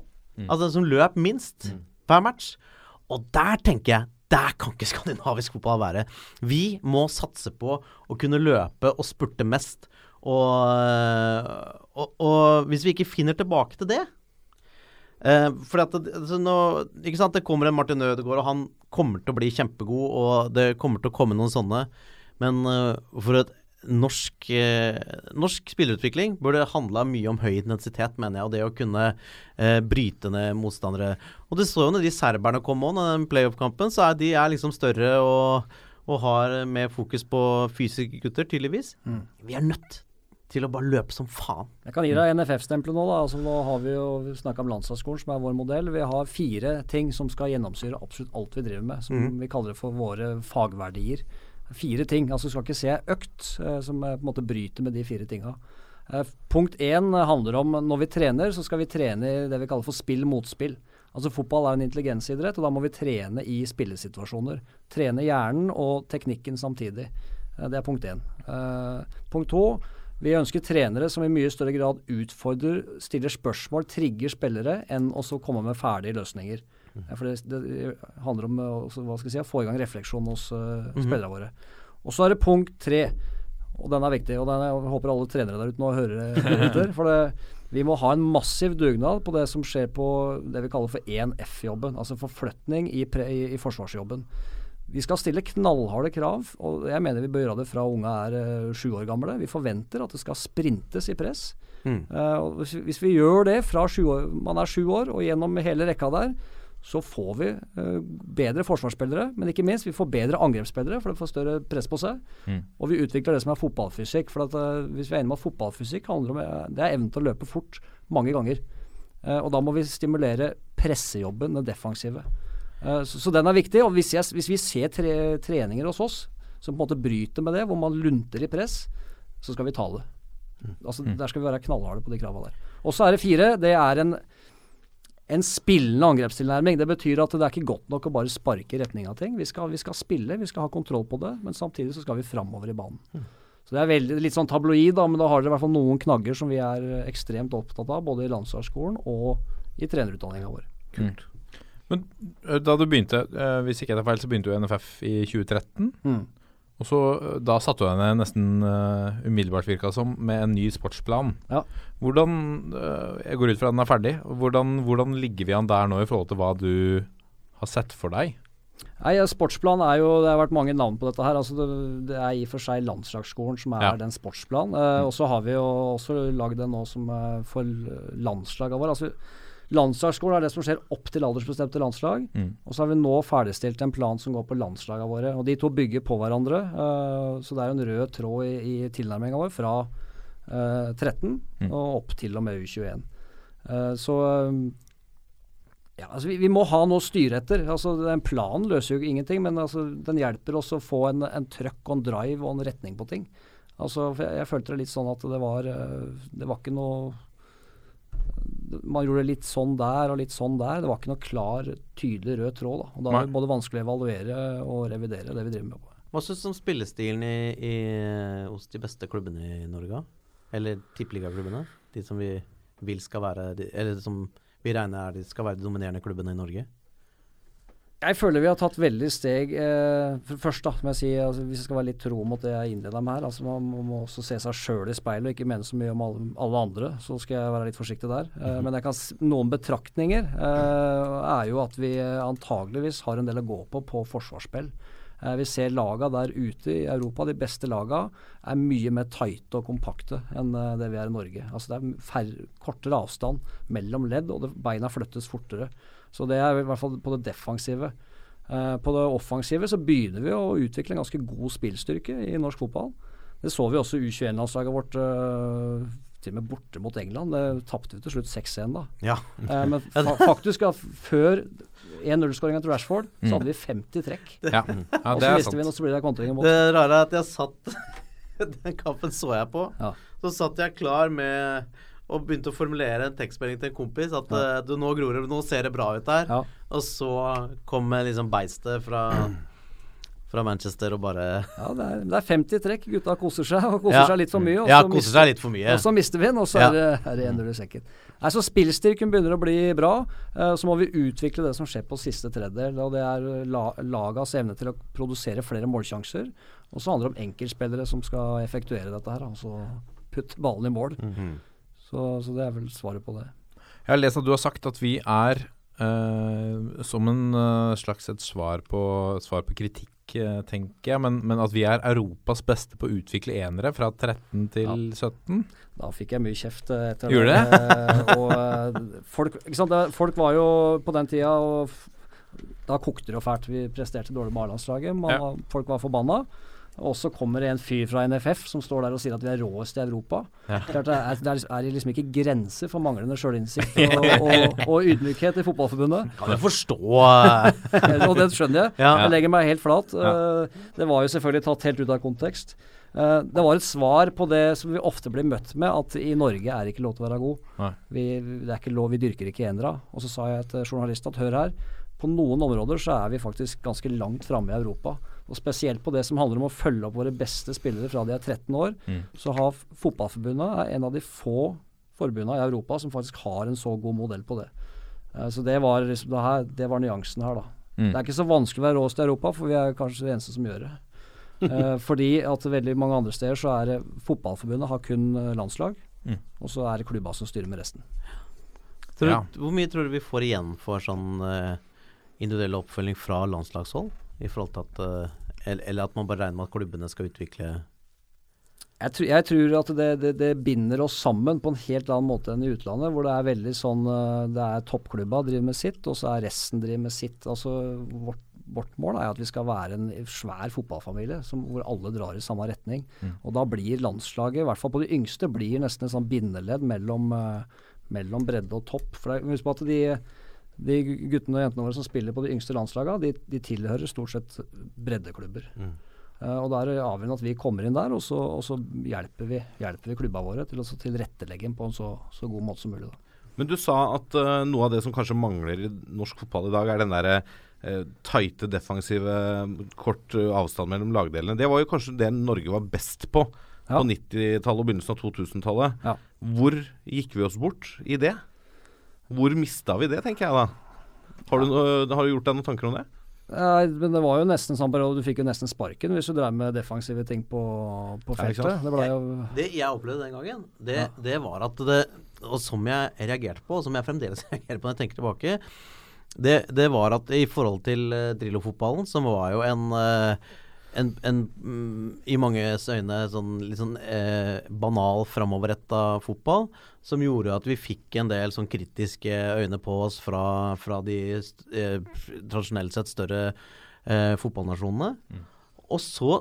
Altså som løp minst per match. Og der tenker jeg der kan ikke (laughs) skandinavisk fotball være. Vi må satse på å kunne løpe og spurte mest. Og, og, og hvis vi ikke finner tilbake til det eh, For at det, altså nå, sant, det kommer en Martin Ødegaard, og han kommer til å bli kjempegod, og det kommer til å komme noen sånne. Men eh, for et norsk, eh, norsk spillerutvikling burde handla mye om høy intensitet, mener jeg, og det å kunne eh, bryte ned motstandere. Og det så jo når de serberne kom òg, den playoff-kampen, så er de er liksom større og, og har mer fokus på fysiske gutter, tydeligvis. Vi er nødt til å bare løpe som faen. Jeg kan gi deg NFF-stempelet nå. da, altså Nå har vi jo snakka om landslagsskolen, som er vår modell. Vi har fire ting som skal gjennomsyre absolutt alt vi driver med. Som vi kaller det for våre fagverdier. Fire ting. altså Du skal ikke se økt eh, som eh, på en måte bryter med de fire tinga. Eh, punkt én handler om når vi trener, så skal vi trene i det vi kaller for spill-motspill. Altså Fotball er en intelligensidrett, og da må vi trene i spillesituasjoner. Trene hjernen og teknikken samtidig. Det er punkt én. Uh, punkt to vi ønsker trenere som i mye større grad utfordrer, stiller spørsmål, trigger spillere, enn å komme med ferdige løsninger. Eh, For det, det handler om eh, også, hva skal jeg si, å få i gang refleksjon hos uh, spillerne våre. Og så er det punkt tre, og den er viktig. og den er, Jeg håper alle trenere der ute nå hører, hører (laughs) etter. For det, vi må ha en massiv dugnad på det som skjer på det vi kaller for 1F-jobben. Altså forflytning i, pre, i, i forsvarsjobben. Vi skal stille knallharde krav, og jeg mener vi bør gjøre det fra unge er eh, sju år gamle. Vi forventer at det skal sprintes i press. Mm. Uh, hvis, hvis vi gjør det fra år, man er sju år og gjennom hele rekka der, så får vi uh, bedre forsvarsspillere, men ikke minst vi får bedre angrepsspillere, for de får større press på seg. Og vi utvikler det som er fotballfysikk. For at, uh, hvis vi er enige om at fotballfysikk handler om eh, det er evnen til å løpe fort mange ganger. Eh, og da må vi stimulere pressejobben, det defensive. Eh, så, så den er viktig. Og hvis, jeg, hvis vi ser tre, treninger hos oss som på en måte bryter med det, hvor man lunter i press, så skal vi ta det. Altså, Der skal vi være knallharde på de kravene der. Og så er det fire. Det er en en spillende angrepstilnærming. Det betyr at det er ikke godt nok å bare sparke i retning av ting. Vi skal, vi skal spille, vi skal ha kontroll på det, men samtidig så skal vi framover i banen. Så det er veldig, litt sånn tabloid, da, men da har dere i hvert fall noen knagger som vi er ekstremt opptatt av, både i landslagsskolen og i trenerutdanninga vår. Kult. Men da du begynte, hvis ikke jeg tar feil, så begynte du i NFF i 2013. Mm. Og så Da satte du deg ned nesten uh, umiddelbart, virka som, med en ny sportsplan. Ja. Hvordan uh, Jeg går ut fra at den er ferdig. Hvordan, hvordan ligger vi an der nå i forhold til hva du har sett for deg? Nei, Sportsplan er jo Det har vært mange navn på dette her. altså Det, det er i og for seg landslagsskolen som er Ja. den sportsplanen. Uh, Og så har vi jo også lagd en nå som for landslaga våre. Altså, landslagsskolen er det som skjer opp til aldersbestemte landslag. Mm. Og så har vi nå ferdigstilt en plan som går på landslagene våre. Og de to bygger på hverandre. Uh, så det er en rød tråd i, i tilnærminga vår fra uh, 13 Mm. og opp til og med U21. Uh, så eh, ja, altså vi, vi må ha noe å styre etter. Altså, den Planen løser jo ingenting, men altså, den hjelper oss å få en, en trøkk og en drive og en retning på ting. Altså, jeg, jeg følte det litt sånn at det var eh, Det var ikke noe Man gjorde litt sånn der og litt sånn der. Det var ikke noe klar, tydelig rød tråd. Da. Og da er det både vanskelig å evaluere og revidere det vi driver med. på. Hva syns du om spillestilen i, i, hos de beste klubbene i Norge? Eller tippeligaklubbene? De som vi vil skal være de, Eller som vi regner er de skal være de dominerende klubbene i Norge? Jeg føler vi har tatt veldig steg eh, Først, da, må jeg si, altså, hvis jeg skal være litt tro mot det jeg innleda med her altså Man må, også se seg sjøl i speilet og ikke mene så mye om alle, alle andre. Så skal jeg være litt forsiktig der. Eh, men jeg kan, noen betraktninger eh, er jo at vi eh, antageligvis har en del å gå på på forsvarsspill. Eh, vi ser laga der ute i Europa, de beste laga, er mye mer tighte og kompakte enn eh, det vi er i Norge. Altså Det er færre, kortere avstand mellom ledd, og det, beina flyttes fortere. Så det er i hvert fall på det defensive. Eh, på det offensive så begynner vi å utvikle en ganske god spillstyrke i norsk fotball. Det så vi også U21-landslaget vårt eh, til og med borte mot England. Det tapte vi til slutt 6-1 da. Ja. Eh, men (laughs) fa faktisk, ja, før 1-0-skåringa til Rashford, så hadde vi 50 trekk. Ja, (laughs) ja Og så visste mister vi og så blir det kontring imot. Det rare er at jeg satt (laughs) Den kampen så jeg på. Ja. Så satt jeg klar med og begynte å formulere en tekstmelding til en kompis. At eh, du, nå gror det, nå ser det bra ut der. Ja. Og så kom liksom beistet fra, (clears throat) fra Manchester og bare (laughs) Ja, det er, det er 50 trekk. Gutta koser seg, og koser Ja. seg litt for mye. Og Ja, koser mister- seg litt for mye. Og så mister vi den, og så Ja. er det, er det 1-0 sekken. Nei, så Spillstyrken begynner å bli bra. Uh, så må vi utvikle det som skjer på siste tredjedel. Og det er la, lagas evne til å produsere flere målsjanser. Og så handler det om enkeltspillere som skal effektuere dette her. Altså putt ballen i mål. Mhm. Så, så det er vel svaret på det. Jeg har lest at du har sagt at vi er eh, som en eh, slags et svar på, svar på kritikk, eh, tenker jeg, men, men at vi er Europas beste på å utvikle enere fra 13 til 17. Da fikk jeg mye kjeft eh, etter Gjorde det. og folk, folk var jo på den tida og Da kokte det jo fælt. Vi presterte dårlig med A-landslaget. Ja. Folk var forbanna. Og så kommer det en fyr fra NFF som står der og sier at vi er råest i Europa. Klart det, er, det er- er liksom ikke grenser for manglende sjølinnsikt og, (laughs) og, og ydmykhet i Fotballforbundet. Kan jeg forstå (laughs) eh, og det skjønner jeg. Ja. Jeg legger meg helt flat. Eh, det var jo selvfølgelig tatt helt ut av kontekst. Eh, det var et svar på det som vi ofte blir møtt med, at i Norge er det ikke lov til å være god. Vi, det er ikke lov, vi dyrker ikke enere. Og så sa jeg til journalisten at hør her, på noen områder så er vi faktisk ganske langt framme i Europa. Og spesielt på det som handler om å følge opp våre beste spillere fra de er 13 år, så har Fotballforbundet er en av de få forbundene i Europa som faktisk har en så god modell på det. Uh, så det var, liksom, det, her, det var nyansen her, da. Mm. Det er ikke så vanskelig å være råest i Europa, for vi er kanskje de eneste som gjør det. Uh, (laughs) fordi at veldig mange andre steder så er det Fotballforbundet har kun eh, landslag, Mm. og så er det klubba som styrer med resten. tror, Ja. Hvor mye tror du vi får igjen for sånn uh, individuell oppfølging fra landslagshold? I forhold til at eh, eller, eller at man bare regner med at klubbene skal utvikle Jeg, tror- jeg tror at det, det, det binder oss sammen på en helt annen måte enn i utlandet, hvor det er veldig sånn eh, Det er toppklubba driver med sitt, og så er resten driver med sitt. Altså vårt, vårt mål er at vi skal være en svær fotballfamilie som, hvor alle drar i samme retning. Og da blir landslaget, i hvert fall på de yngste, blir nesten et sånn bindeledd mellom, eh, mellom bredde og topp. For det, Husk på at de de guttene og jentene våre som spiller på de yngste landslagene, de, de tilhører stort sett breddeklubber. Eh, og Da er det avgjørende at vi kommer inn der, og så, og så hjelper, vi, hjelper vi klubba våre til å tilrettelegge på en så, så god måte som mulig. Da. Men du sa at uh, noe av det som kanskje mangler i norsk fotball i dag, er den derre uh, tighte, defensive, kort eh, avstand mellom lagdelene. Det var jo kanskje det Norge var best på Ja. på 90-tallet og begynnelsen av 2000-tallet. Ja. Hvor gikk vi oss bort i det? Hvor mista vi det, tenker jeg da. Har du, noe- har du gjort deg noen tanker om det? Ja, men det var jo nesten sånn periode, du fikk jo nesten sparken hvis du drev med defensive ting på, på feltet. det ble jo Det jeg opplevde den gangen, det, det var at det Og som jeg reagerte på, og som jeg fremdeles (laughs) reagerer på når jeg tenker tilbake, det, det var at i forhold til uh, Drillo-fotballen, som var jo en eh, en, en mm, i manges øyne sånn litt sånn eh, banal framoverretta fotball, som gjorde at vi fikk en del sånn kritiske øyne på oss fra, fra de eh, tradisjonelt sett større eh, fotballnasjonene. Og så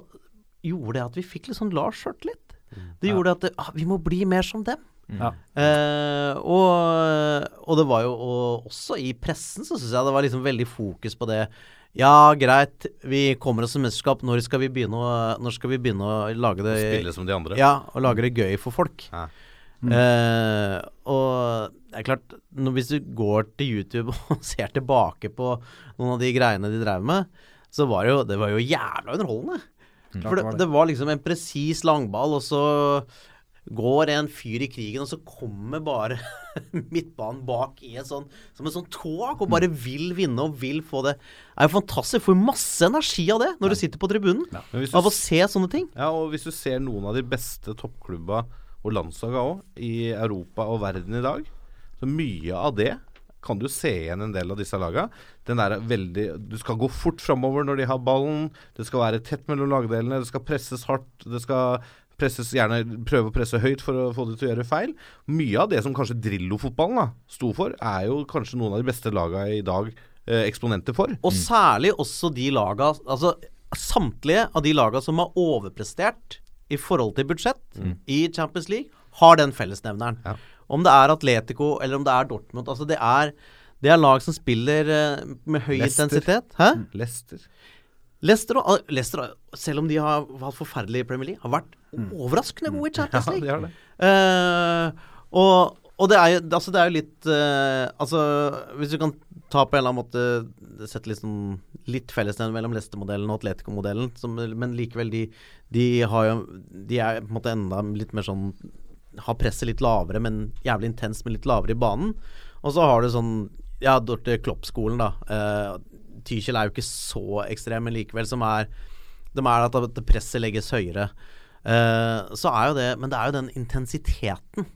gjorde det at vi fikk litt sånn Lars litt. Det gjorde at det, ah, vi må bli mer som dem. Ja. Eh, og, og det var jo og også i pressen så syns jeg det var liksom veldig fokus på det. Ja, greit, vi kommer oss til mesterskap. Når skal vi begynne å, når skal vi begynne å lage det Spille som de andre? Ja, og lage det gøy for folk. Ja. Eh, og det er klart, når, hvis du går til YouTube (laughs) og ser tilbake på noen av de greiene de drev med, så var det jo, det var jo jævla underholdende. For det, det var det. det var liksom en presis langball, og så går en fyr i krigen, og så kommer bare (laughs) midtbanen bak i en sånn som en sånn tog, og bare vil vinne og vil få det. Det er jo fantastisk. Får masse energi av det når du sitter på tribunen. Ja. Av å se sånne ting. Ja, og hvis du ser noen av de beste toppklubba og landslaga òg i Europa og verden i dag, så mye av det kan du se igjen en del av disse laga. Den er veldig Du skal gå fort framover når de har ballen. Det skal være tett mellom lagdelene. Det skal presses hardt. Det skal presses gjerne prøve å presse høyt for å få det til å gjøre feil. Mye av det som kanskje Drillo-fotballen sto for, er jo kanskje noen av de beste laga i dag eh, eksponenter for. Og særlig også de laga Altså samtlige av de laga som har overprestert i forhold til budsjett i Champions League, har den fellesnevneren. Ja. Om det er Atletico eller om det er Dortmund. Altså det er, det er lag som spiller eh, med høy Lester. intensitet. Hæ? Leicester. Leicester, og, Leicester, selv om de har hatt forferdelig i Premier League, har vært overraskende gode i Champions League. (laughs) Ja, de har det. Uh, og, og det er jo altså det er jo litt uh, Altså, hvis du kan ta på en eller annen måte Sette sånn litt fellesnevn mellom Leicester-modellen og Atletico-modellen, men likevel, de, de har jo De er på en måte enda litt mer sånn Har presset litt lavere, men jævlig intenst, men litt lavere i banen. Og så har du sånn Ja, Dorte Klopp-skolen, da. Eh, Tychel er jo ikke så ekstrem, men likevel som er De er at presset legges høyere. Uh, så er jo det Men det er jo den intensiteten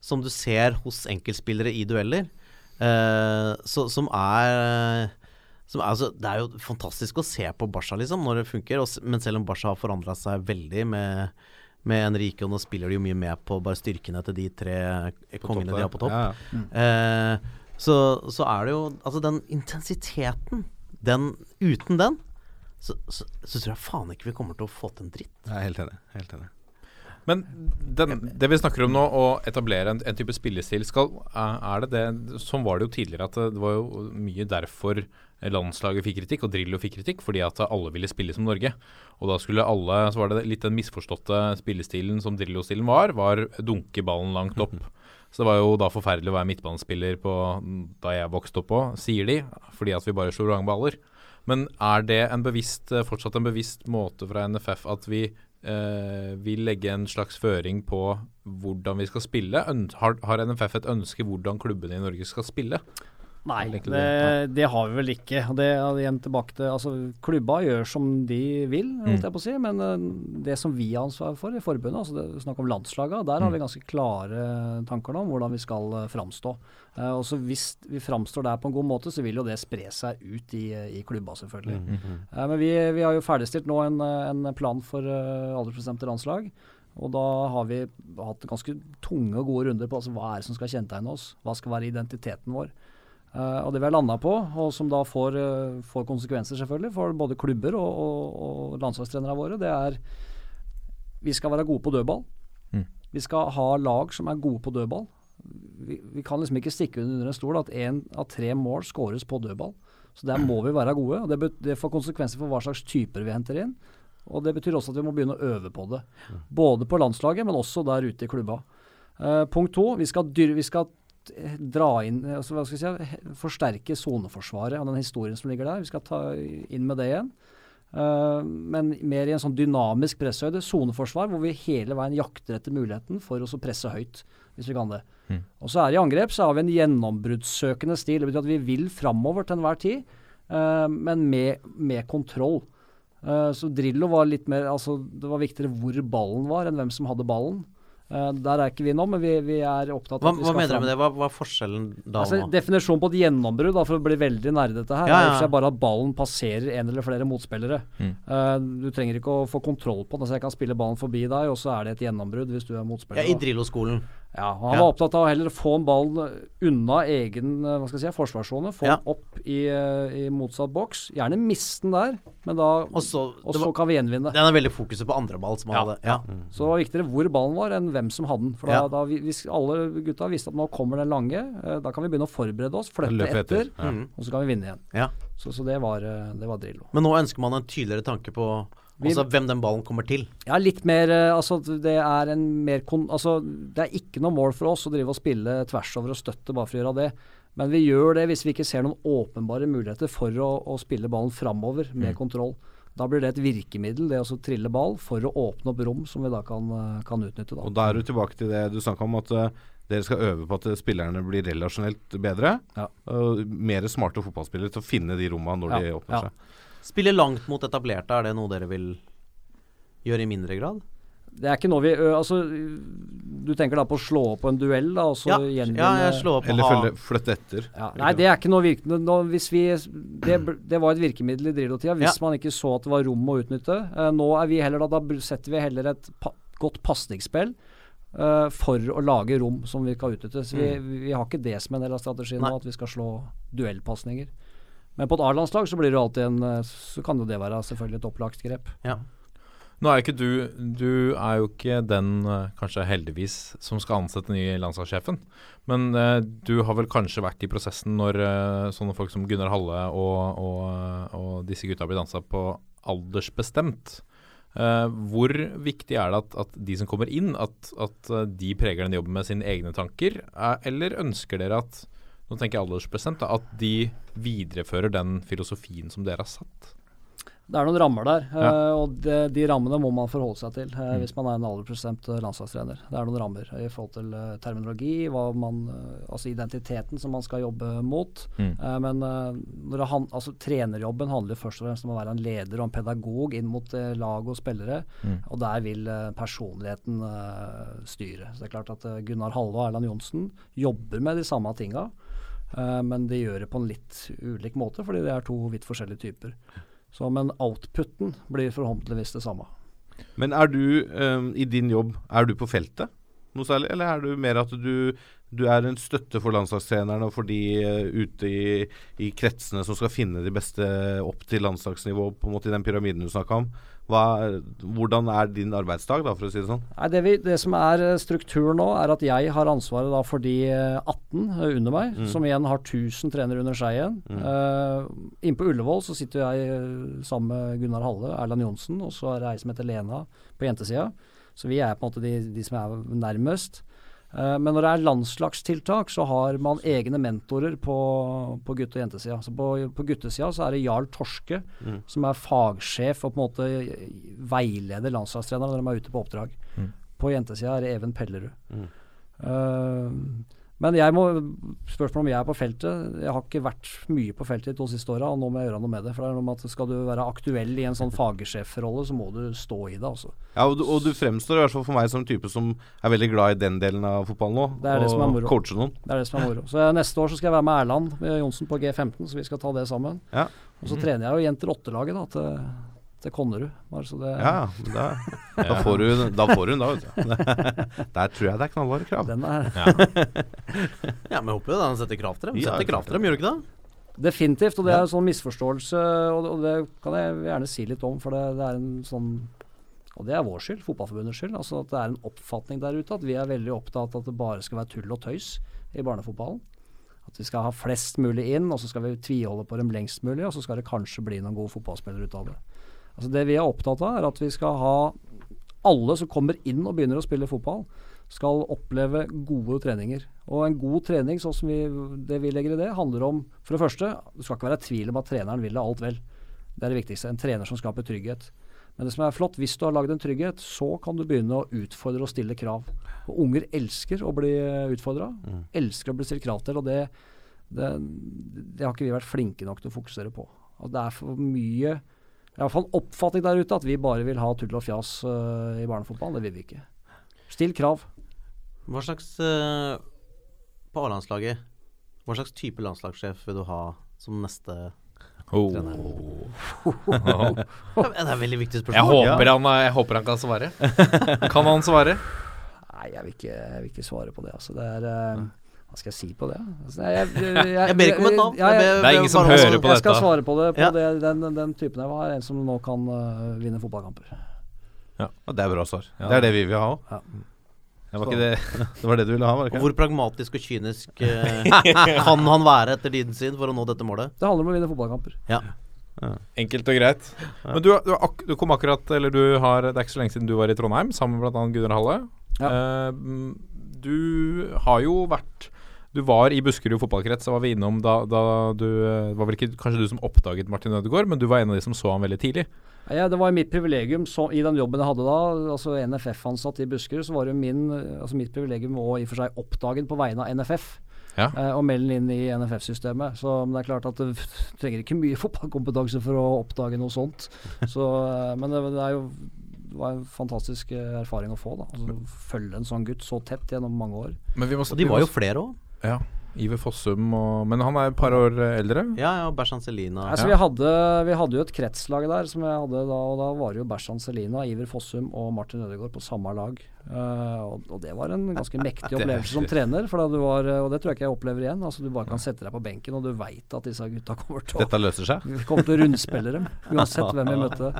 som du ser hos enkeltspillere i dueller, uh, så, som er som er, altså, Det er jo fantastisk å se på Barca, liksom, når det funker. Og, men selv om Barca har forandra seg veldig med, med Enrique, og nå spiller de jo mye med på bare styrkene til de tre kongene de har på topp. Ja, ja. Eh, så, så er det jo Altså, den intensiteten, den Uten den, så, så, så tror jeg faen ikke vi kommer til å få til en dritt. Jeg er helt enig. Helt enig. Men den, det vi snakker om nå, å etablere en, en type spillestil, skal, er det det Sånn var det jo tidligere, at det, det var jo mye derfor landslaget fikk kritikk, og Drillo fikk kritikk, fordi at alle ville spille som Norge. Og da skulle alle Så var det litt den misforståtte spillestilen som Drillo-stilen var, var dunke ballen langt opp. Så det var jo da forferdelig å være midtbanespiller på, da jeg vokste opp på, sier de, fordi at vi bare slo lange baller. Men er det en bevisst, eh, fortsatt en bevisst måte fra NFF at vi eh, vil legge en slags føring på hvordan vi skal spille? Har, har NFF et ønske hvordan klubbene i Norge skal spille? Nei, det, det? har vi vel ikke. Det igjen tilbake til altså, Klubba gjør som de vil, holdt jeg på å si. Men eh, det som vi har ansvar for i forbundet, altså det snakk om landslaga, der har vi ganske klare tanker nå om hvordan vi skal uh, framstå. Eh, og så Hvis vi framstår der på en god måte, så vil jo det spre seg ut i, i klubba, selvfølgelig. Eh, men vi, vi har jo ferdigstilt nå en, eh, en plan for aldersbestemte landslag. Og da har vi hatt ganske tunge og gode runder på altså, hva er det som skal kjennetegne oss. Hva skal være identiteten vår. Eh, og det vi har landa på, og som da får, uh, får konsekvenser selvfølgelig for både klubber og, og, og landslagstrenerne våre, det er vi skal være gode på dødball. Mm. Vi skal ha lag som er gode på dødball. Vi, vi kan liksom ikke stikke under en stol at én av tre mål skåres på dødball. Så der må vi være gode. og det, det får konsekvenser for hva slags typer vi henter inn. Og det betyr også at vi må begynne å øve på det. Både på landslaget, men også der ute i klubba. Uh, punkt to, vi skal, dyr, vi skal dra inn altså, hva skal jeg si, Forsterke soneforsvaret og den historien som ligger der. Vi skal ta inn med det igjen. Uh, men mer i en sånn dynamisk presshøyde. Soneforsvar hvor vi hele veien jakter etter muligheten for oss å presse høyt, hvis vi kan det. Mm. Og så er det i angrep så har vi en gjennombruddssøkende stil. Det betyr at vi vil framover til enhver tid, uh, men med, med kontroll. Uh, så Drillo var litt mer Altså, det var viktigere hvor ballen var, enn hvem som hadde ballen. Eh, der er ikke vi nå, men vi, vi er opptatt Hva, av at vi hva mener du med det? Hva, hva er forskjellen da Altså, nå? Definisjonen på et gjennombrudd, da, for å bli veldig nerdete her, Ja, er ja. er bare at ballen passerer en eller flere motspillere. Mm. Uh, du trenger ikke å få kontroll på den, så jeg kan spille ballen forbi deg, og så er det et gjennombrudd hvis du er motspiller. Ja, I. Drillo-skolen. Ja, han Ja. var opptatt av å heller få en ball unna egen eh, hva skal jeg si, forsvarssone, få Ja. den opp i, eh, i motsatt boks. Gjerne miste den der, men da Og så og så kan vi gjenvinne. Den er veldig fokuset på andre ball som han Ja, hadde. Ja. Så det var viktigere hvor ballen var, enn hvem som hadde den. For da, da vi, hvis alle gutta visste at nå kommer den lange, eh, da kan vi begynne å forberede oss, flytte etter, etter. Mhm. og så kan vi vinne igjen. Ja. Så, så det, var, det var Drillo. Men nå ønsker man en tydeligere tanke på altså, hvem den ballen kommer til. Ja, litt mer eh, Altså, det er en mer kon... Altså, det er ikke noe mål for oss å drive og spille tvers over og støtte bare for å gjøre det. Men vi gjør det hvis vi ikke ser noen åpenbare muligheter for å, å spille ballen framover med kontroll. Da blir det et virkemiddel, det å så trille ball, for å åpne opp rom som vi da kan, eh, kan utnytte. Da. Og da er du tilbake til det du snakka om, at uh, dere skal øve på at spillerne blir relasjonelt bedre. Ja. Uh, mer smarte fotballspillere til å finne de rommene når Ja, de åpner ja. seg. Spille langt mot etablerte, er det noe dere vil gjøre i mindre grad? Det er ikke noe vi Altså, du tenker da på å slå opp på en duell, da, og så Ja, gjenvinne ja jeg slår opp Eller flytte etter. Ja, nei, det er ikke noe virkende nå, hvis vi, det, det var et virkemiddel i Drillo-tida hvis Ja. man ikke så at det var rom å utnytte. Uh, nå er vi heller da, da setter vi heller et pa godt pasningsspill Uh, for å lage rom som vi kan utnytte. Så vi, vi har ikke det som en del av strategien Nei. nå, at vi skal slå duellpasninger. Men på et A-landslag så blir det alltid en eh, Så kan jo det være selvfølgelig et opplagt grep. ja. Nå er jo ikke du Du er jo ikke den, eh, kanskje heldigvis, som skal ansette ny landslagssjefen. Men eh, du har vel kanskje vært i prosessen når eh, sånne folk som Gunnar Halle og, og, og disse gutta blir dansa på aldersbestemt. Eh, hvor viktig er det at, at de som kommer inn, at, at eh, de preger den jobben med sine egne tanker? Eh, eller ønsker dere at nå tenker jeg aldersbestemt, at de viderefører den filosofien som dere har satt? Det er noen rammer der, Ja. eh, og de, de rammene må man forholde seg til eh, Mm. hvis man er en aldersbestemt eh, landslagstrener. Det er noen rammer i forhold til terminologi, hva man, altså identiteten som man skal jobbe mot. Mm. Men når han, altså, trenerjobben handler først og fremst om å være en leder og en pedagog inn mot lag og spillere. Mm. Og der vil personligheten styre. Så det er klart at Gunnar Halle og Erland Johnsen jobber med de samme tinga. Eh, men de gjør det på en litt ulik måte, fordi det er to vidt forskjellige typer. Så, men outputen blir forhåpentligvis det samme. Men er du um, i din jobb Er du på feltet noe særlig, eller er du mer at du, du er en støtte for landslagstrenerne og for de uh, ute i, i kretsene som skal finne de beste opp til landslagsnivå, på en måte i den pyramiden du snakka om? Hva, hvordan er din arbeidsdag, da, for å si det sånn? Nei, det, vi, det som er eh, strukturen nå, er at jeg har ansvaret da for de eh, 18 eh, under meg, Mm. som igjen har 1000 trenere under seg igjen. Mm. Uh, Inne på Ullevål så sitter jeg eh, sammen med Gunnar Halle, Erland Johnsen, og så er det ei som heter Lena på jentesida. Så vi er på en måte de, de som er nærmest. Eh, men når det er landslagstiltak, så har man egne mentorer på, på gutte- og jentesida. Så på, på guttesida så er det Jarl Torske, Mm. som er fagsjef og på en måte veileder landslagstrenerne når de er ute på oppdrag. Mm. På jentesida er det Even Pellerud. Mm. Eh, men jeg må spørsmålet om jeg er på feltet Jeg har ikke vært mye på feltet de to siste åra, og nå må jeg gjøre noe med det. For det er noe med at Skal du være aktuell i en sånn fagsjefrolle, så må du stå i det. altså. Ja, og du, og du fremstår i hvert fall for meg som en type som er veldig glad i den delen av fotballen nå. Det er det som er moro. coache noen. Det er det som er moro. Så jeg- Neste år så skal jeg være med Erland med Johnsen på G15, så vi skal ta det sammen. Ja. Og så trener jeg jo jenter åtte-laget da, til, til Konnerud. Bare så det, Ja, da, da, får du, da får hun da, vet du. (laughs) Der tror jeg det er knallharde krav. Den er Ja, (laughs) men jeg håper jo han setter krav til dem. Ja, Setter krav til dem, gjør du ikke det? Definitivt, og det er en sånn misforståelse, og det, og det kan jeg gjerne si litt om, for det, det er en sånn Og det er vår skyld, Fotballforbundets skyld. altså At det er en oppfatning der ute at vi er veldig opptatt av at det bare skal være tull og tøys i barnefotballen. At vi skal ha flest mulig inn, og så skal vi tviholde på dem lengst mulig, og så skal det kanskje bli noen gode fotballspillere ut av det. Altså Det vi er opptatt av, er at vi skal ha alle som kommer inn og begynner å spille fotball, skal oppleve gode treninger. Og en god trening, sånn som vi, det vi legger i det, handler om For det første, det skal ikke være tvil om at treneren vil deg alt vel. Det er det viktigste. En trener som skaper trygghet. Men det som er flott, hvis du har lagd en trygghet, så kan du begynne å utfordre og stille krav. Og unger elsker å bli utfordra. Elsker å bli stilt krav til. Og det, det, det har ikke vi vært flinke nok til å fokusere på. Og det er for mye iallfall oppfatning der ute at vi bare vil ha tull og fjas uh, i barnefotball. Det vil vi ikke. Still krav. Hva slags uh, På A-landslaget, hva slags type landslagssjef vil du ha som neste Oh. trener? (laughs) Det er et veldig viktig Jeg spørsmål. håper, han, jeg håper han kan svare. Kan han svare? Nei, jeg vil ikke, jeg vil ikke svare på det. Altså. Det er øh, Hva skal jeg si på det? Altså, jeg, jeg, (laughs) jeg, Jeg ber ikke om et navn. Ja, jeg- Jeg Det er ingen som hører på dette. jeg skal dette. svare på det på Ja. det, den, den typen jeg var. En som nå kan uh, vinne fotballkamper. Ja, det er bra svar. Ja. Det er det vi vil ha òg. Ja. Det var ikke det (laughs) Det var det du ville ha, var det ikke? hvor pragmatisk og kynisk uh, (laughs) kan han være etter tiden sin for å nå dette målet? Det handler om å vinne fotballkamper. Ja. Enkelt og greit. Men du, du, ak du kom akkurat Eller du har Det er ikke så lenge siden du var i Trondheim sammen med bl.a. Gunnar Halle. Eh, mm, du har jo vært Du var i Buskerud fotballkrets, det var vi innom da, da du eh, Det var vel ikke kanskje du som oppdaget Martin Ødegaard, men du var en av de som så han veldig tidlig. Ja, det var mitt privilegium så, i den jobben jeg hadde da, altså NFF-ansatt i Buskerud, så var det min, altså mitt privilegium å i og for seg oppdage den på vegne av NFF. Ja. Eh, og melde den inn i NFF-systemet. Så men det er klart at du trenger ikke mye (laughs) fotballkompetanse for å oppdage noe sånt. Så, eh, men det, det er jo det var en fantastisk eh, erfaring å få. da altså, Følge en sånn gutt så tett gjennom mange år. Men vi må, Og de var jo flere òg. Ja. Iver Fossum og Men han er et par år eldre. Ja, ja, Bersan Selina. Altså, Ja. vi, hadde, vi hadde jo et kretslag der, som jeg hadde da, og da var det jo Bersan Selina, Iver Fossum og Martin Ødegaard på samme lag. Uh, og, og det var en ganske mektig (laughs) opplevelse som trener, for da du var, eh, og det tror jeg ikke jeg opplever igjen. Altså, du bare kan sette deg på benken, og du veit at disse gutta kommer til å Dette løser seg. vi (laughs) kommer til å rundspille dem, uansett hvem vi møtte.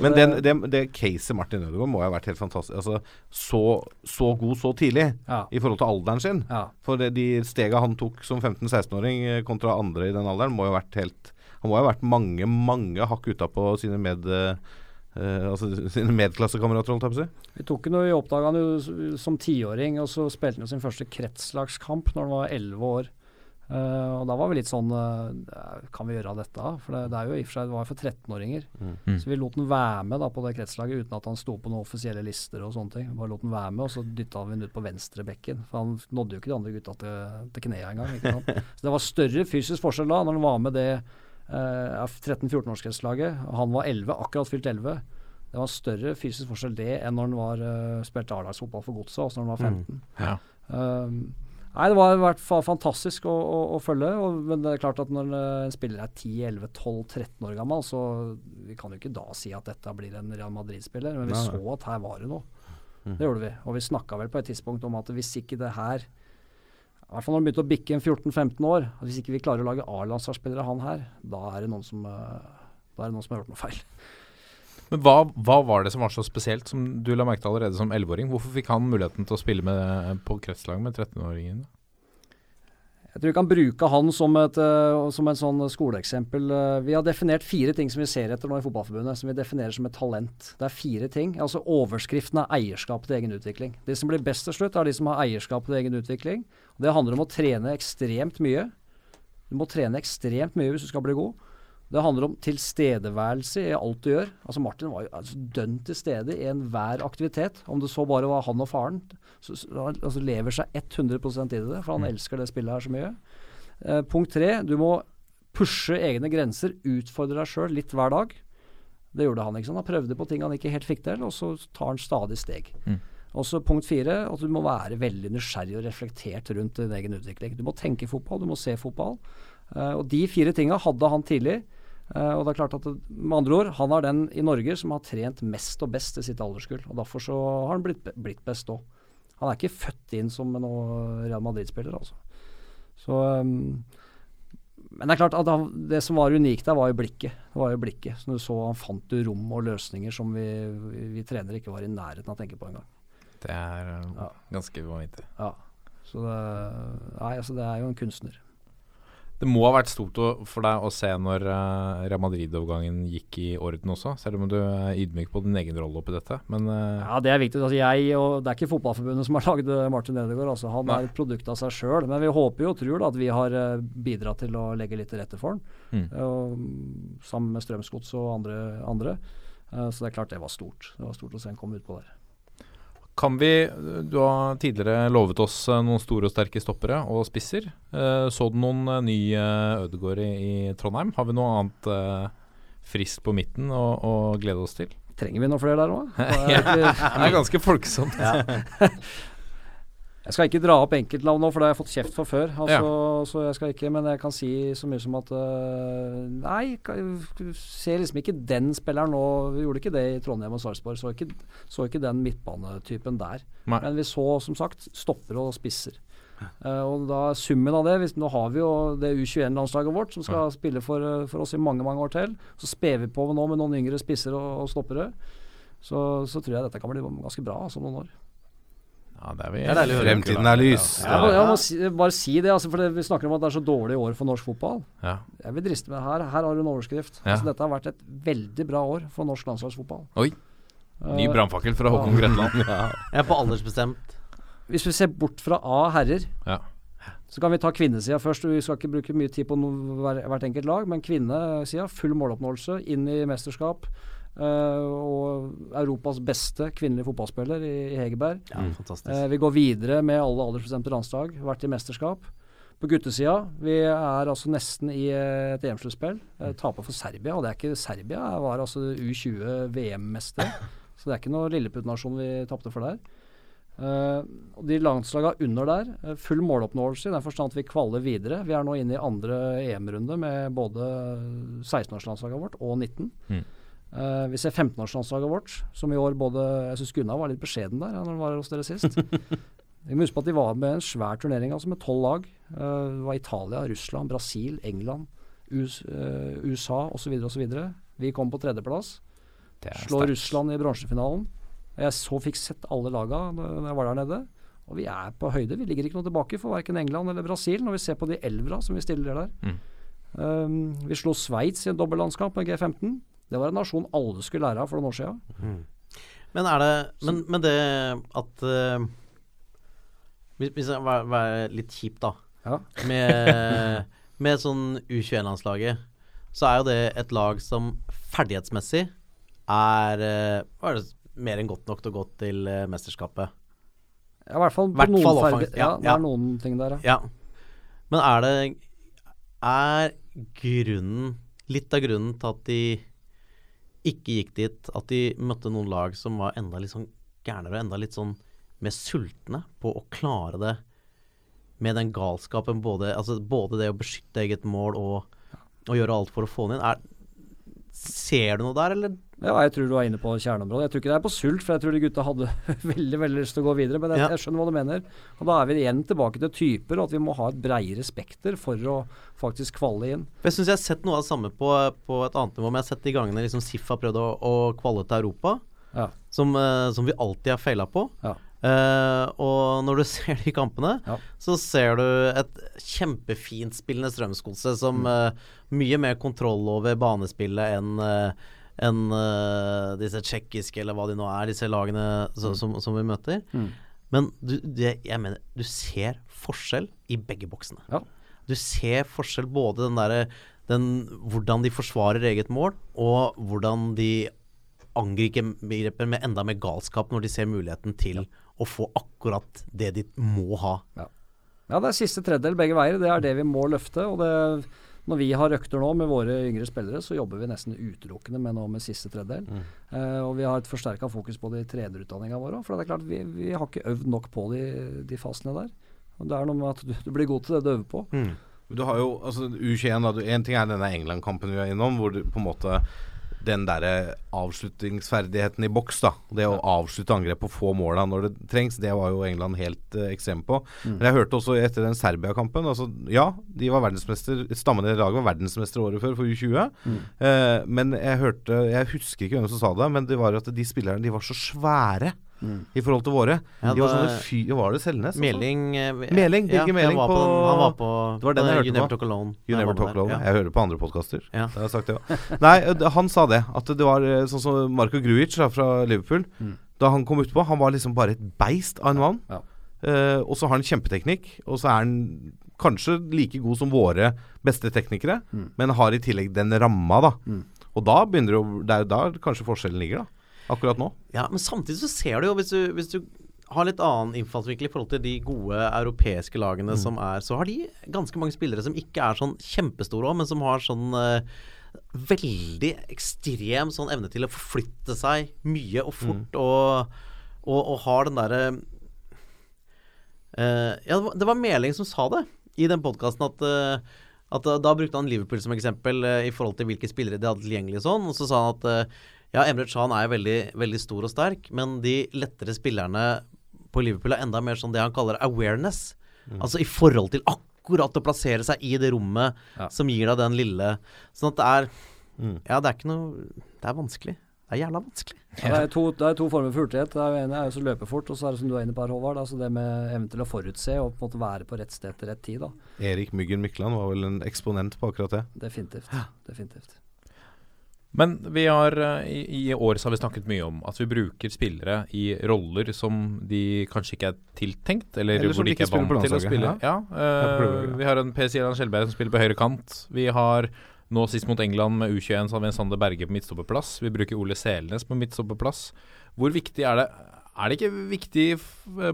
Men den, det, det caset Martin Ødegaard må jo ha vært helt fantastisk. Altså, så, så god så tidlig Ja. i forhold til alderen sin. Ja. For det, de stega han tok som 15-16-åring eh, kontra andre i den alderen, må jo ha vært helt Han må jo ha vært mange, mange hakk utapå sine med... eh, altså (laughs) sine medklassekamerater, holdt jeg på å si. Vi tok jo noe, vi oppdaga han jo som tiåring, og så spilte han jo sin første kretslagskamp når han var elleve år. Eh, og da var vi litt sånn uh, Kan vi gjøre dette? For det, det er jo i og for seg det var for 13-åringer. Mm. Så vi lot den være med da på det kretslaget uten at han sto på noen offisielle lister og sånne ting. Bare lot den være med, og så dytta vi den ut på venstrebekken. For han nådde jo ikke de andre gutta til, til knea engang. ikke sant? (laughs) Så det var større fysisk forskjell da, når han var med det uh, 13-14-årskretslaget. Han var 11, akkurat fylt 11. Det var større fysisk forskjell det enn når han var, uh, spilte A-lagsfotball for Godset, også når han var 15. Ja. Um, nei, det var i hvert fall fantastisk å, å, å følge. Og, men det er klart at når eh, en spiller er 10-11-12-13 år gammel, så vi kan jo ikke da si at dette blir en Real Madrid-spiller. Men vi Nei, så at her var det noe. Det gjorde vi. Og vi snakka vel på et tidspunkt om at hvis ikke det her i hvert fall når han begynte å bikke en 14-15 år. At hvis ikke vi klarer å lage A-landslagsspillere han her, da er det noen som eh, Da er det noen som har gjort noe feil. Men hva, hva var det som var så spesielt, som du la merke til allerede som 11-åring? Hvorfor fikk han muligheten til å spille med, på kretslag med 13-åringen? Jeg tror vi kan bruke han som et, eh, som en sånn skoleeksempel. Eh, vi har definert fire ting som vi ser etter nå i Fotballforbundet, som vi definerer som et talent. Det er fire ting. Altså Overskriften er eierskap til egen utvikling. De som blir best til slutt, er de som har eierskap til egen utvikling. Det handler om å trene ekstremt mye. Du må trene ekstremt mye hvis du skal bli god. Det handler om tilstedeværelse i alt du gjør. Altså Martin var jo altså dønn til stede i enhver aktivitet. Om det så bare var han og faren. Så, så, altså lever seg 100% i det, for han elsker det spillet her så mye. Eh, punkt tre, du må pushe egne grenser, utfordre deg sjøl litt hver dag. Det gjorde han. ikke sant? Han prøvde på ting han ikke helt fikk til, og så tar han stadig steg. Mm. Også punkt fire, at du må være veldig nysgjerrig og reflektert rundt din egen utvikling. Du må tenke fotball, du må se fotball. Eh, og de fire tinga hadde han tidlig. Eh, og det er klart at det, Med andre ord, han er den i Norge som har trent mest og best i sitt alderskull. og Derfor så har han blitt, blitt best òg. Han er ikke født inn som en Real Madrid-spiller, altså. Så um, Men det er klart at han, det som var unikt der, var jo blikket. Det var jo blikket. Så du så Han fant jo rom og løsninger som vi, vi, vi trenere ikke var i nærheten av å tenke på engang. Det er uh, Ja. ganske vanvittig. Ja. Så det, nei, altså det er jo en kunstner. Det må ha vært stort for deg å se når uh, Real Madrid-overgangen gikk i orden også, selv om du er ydmyk på din egen rolle oppi dette. Men uh, Ja, det er viktig. Altså jeg, og det er ikke Fotballforbundet som har (laughs) lagd eh, Martin Ødegaard. Altså. Han Nei. er et produkt av seg sjøl. Men vi håper jo og tror da, at vi har bidratt til å legge litt til rette for han. Mm. Mm, sammen med Strømsgods og andre. andre. Så det er klart det var stort. Det var stort å se han komme utpå der. Kan vi Du har tidligere lovet oss uh, noen store og sterke stoppere og spisser. Uh, så du noen uh, ny Ødegaard i, Trondheim? Har vi noe annet friskt på midten å, å glede oss til? Trenger vi noen flere der òg? (laughs) Det er ganske folksomt. (laughs) Jeg skal ikke dra opp enkeltnavn nå, for det har jeg fått kjeft for før. Altså, Så jeg skal ikke, Men jeg kan si så mye som at uh, Nei, du ser liksom ikke den spilleren nå. Vi gjorde ikke det i Trondheim og Sarpsborg. Så, så ikke den midtbanetypen der. Nei. Men vi så som sagt stopper og spisser. Uh, og da summen av det hvis, Nå har vi jo det U21-landslaget vårt som skal spille for, eh, for oss i mange mange år til. Så sper vi på nå med noen yngre spisser og, og stoppere. Så, så tror jeg dette kan bli ganske bra altså, noen år. Ja, det er vi Det er deilig å høre. Fremtiden er lys. Jeg må, jeg må si, bare si det, altså, for det, vi snakker om at det er så dårlig år for norsk fotball. Ja. Jeg vil driste meg her. Her har du en overskrift. Ja. Altså, dette har vært et veldig bra år for norsk landslagsfotball. Oi. Ny Eh, brannfakkel fra Håkon Grønland. (laughs) Jeg er på aldersbestemt. hvis vi ser bort fra A herrer, Ja. så kan vi ta kvinnesida først. Vi skal ikke bruke mye tid på noe, hvert enkelt lag, men kvinnesida, full måloppnåelse, inn i mesterskap. Eh, og Europas beste kvinnelige fotballspiller i, i Hegerberg. Ja. Eh, vi går videre med alle aldersbestemte landslag, vært i mesterskap. På guttesida, vi er altså nesten i eh, et EM-sluttspill. Uh, taper for Serbia, og det er ikke Serbia, jeg var altså U20 VM-mester. (laughs) Så det er ikke noe lilleputtnasjon vi tapte for der. Eh, og de landslaga under der, full måloppnåelse i den forstand at vi kvaler videre. Vi er nå inne i andre EM-runde med både 16-årslandslaget vårt og 19. Mm. Eh, vi ser 15-årslandslaget vårt, som i år både Jeg syns Gunnar var litt beskjeden der ja, når han var hos dere sist. (laughs) Vi må huske på at de var med en svær turnering altså med tolv lag. Uh, det var Italia, Russland, Brasil, England, US, uh, USA osv. osv. Vi kom på tredjeplass. Slår Slå. Russland i bronsefinalen. Jeg så fikk sett alle laga da jeg var der nede. Og vi er på høyde. Vi ligger ikke noe tilbake for verken England eller Brasil når vi ser på de elvera som vi stiller der. Mm. Um, vi slo Sveits i en dobbeltlandskamp med G15. Det var en nasjon alle skulle lære av for noen år siden. Men er det Men, men det at uh, Hvis jeg var, var litt kjip, da. Ja. Med, (laughs) med sånn U21-landslaget, så er jo det et lag som ferdighetsmessig er eh, er det, mer enn godt nok til å gå til uh, mesterskapet. Ja, I hvert fall på Hvert noen fall ferdig- Ja, ja, det er noen ting der, ja. Ja. Men er det Er grunnen Litt av grunnen til at de ikke gikk dit, at de møtte noen lag som var enda litt sånn gærnere og enda litt sånn mer sultne på å klare det med den galskapen, både, altså både det å beskytte eget mål og, og gjøre alt for å få den inn. Er, ser du noe der, eller? Ja, jeg tror du er inne på kjerneområdet. Jeg tror ikke det er på sult, for jeg tror de gutta hadde (laughs) veldig veldig lyst til å gå videre. Men jeg, Ja. jeg skjønner hva du mener. Og Da er vi igjen tilbake til typer, og at vi må ha et bredere spekter for å faktisk kvalle inn. Jeg syns jeg har sett noe av det samme på, på et annet nivå. Men jeg har sett de gangene liksom SIF har prøvd å, å kvalle til Europa, Ja. som, eh, som vi alltid har feila på. Ja. Uh, og når du (laughs) ser de kampene, Ja. så ser du et kjempefint spillende Strømsgodset som eh, mye mer kontroll over banespillet enn eh, enn, uh, disse tsjekkiske, eller hva de nå er, disse lagene så, som, som vi møter. Mm. Men du, det, jeg mener, du ser forskjell i begge boksene. Ja. Du ser forskjell både den derre den, Hvordan de forsvarer eget mål, og hvordan de angriper med enda mer galskap når de ser muligheten til å få akkurat det de må ha. Ja, det er siste tredjedel begge veier. Det er det vi må løfte. og det når vi har økter nå med våre yngre spillere, så jobber vi nesten utelukkende med nå med siste tredjedel. Eh, og vi har et forsterka fokus på det i trenerutdanninga vår òg. For det er klart, vi, vi har ikke øvd nok på de, de fasene der. Og Det er noe med at du, du blir god til det du øver på. Du har jo altså U21 da, du, En ting er denne England-kampen vi er innom, hvor du på en måte den derre avslutningsferdigheten i boks, da. Det å avslutte angrep og få måla når det trengs, det var jo England helt eh, ekstrem på. Men jeg hørte også etter den Serbia-kampen altså, Ja, de var verdensmester stammen i laget var verdensmester året før, for U20. Eh, men jeg hørte Jeg husker ikke hvem som sa det, men det var at de spillerne de var så svære i forhold til våre. Ja, de var det- sånne fy... Var det Selnes? Meling eh, Meling, Birger ja, Meling på- den- Han var på Det var den jeg på hørte You på. Never Talk Alone. You Never Talk Alone. ja. Jeg hører på andre podkaster. Ja. Det har jeg sagt det òg. (laughs) Nei, eh, han sa det. At det var eh, sånn som Marco Gruic fra Liverpool. Da han kom utpå, han var liksom bare et beist av en mann. Ja. Uh, og så har han kjempeteknikk, og så er han kanskje like god som våre beste teknikere, men har i tillegg den ramma, da. Og da begynner det å Det er jo der kanskje forskjellen ligger, da. Akkurat nå. Ja, men samtidig så ser du jo, hvis du, hvis du har litt annen innfallsvinkel i forhold til de gode europeiske lagene som er, så har de ganske mange spillere som ikke er sånn kjempestore òg, men som har sånn eh, veldig ekstrem sånn evne til å forflytte seg mye og fort, og, og, og har den derre eh, Ja, det var, det var Meling som sa det i den podkasten at eh, at da, da brukte han Liverpool som eksempel eh, i forhold til hvilke spillere de hadde tilgjengelig og sånn. Og så sa han at eh, ja, Emre Chan er veldig, veldig stor og sterk, men de lettere spillerne på Liverpool er enda mer sånn det han kaller awareness. Altså i forhold til akkurat å plassere seg i det rommet Ja. som gir deg den lille Sånn at det er Ja, det er ikke noe Det er vanskelig. Det er jævla vanskelig. Ja, det, er to, det er to former for hurtighet. Det er ene er jo så løpe fort, og så er det som du er inne på her, Håvard. Altså det med evnen til å forutse og på en måte være på rett sted til rett tid. da. Erik Myggen Mykland var vel en eksponent på akkurat det. Definitivt. Ja. Definitivt. Men vi har, eh, i, i år så har vi snakket mye om at vi bruker spillere i roller som de kanskje ikke er tiltenkt, eller, Eller hvor de ikke er vant til å spille. Ja, Ja, øh, vi har en Per Siran Skjelberg som spiller på høyre kant. Vi har nå sist mot England med U21 så har vi en Sander Berge på midtstopperplass. Vi bruker Ole Selnes på midtstopperplass. Hvor viktig er det Er det ikke viktig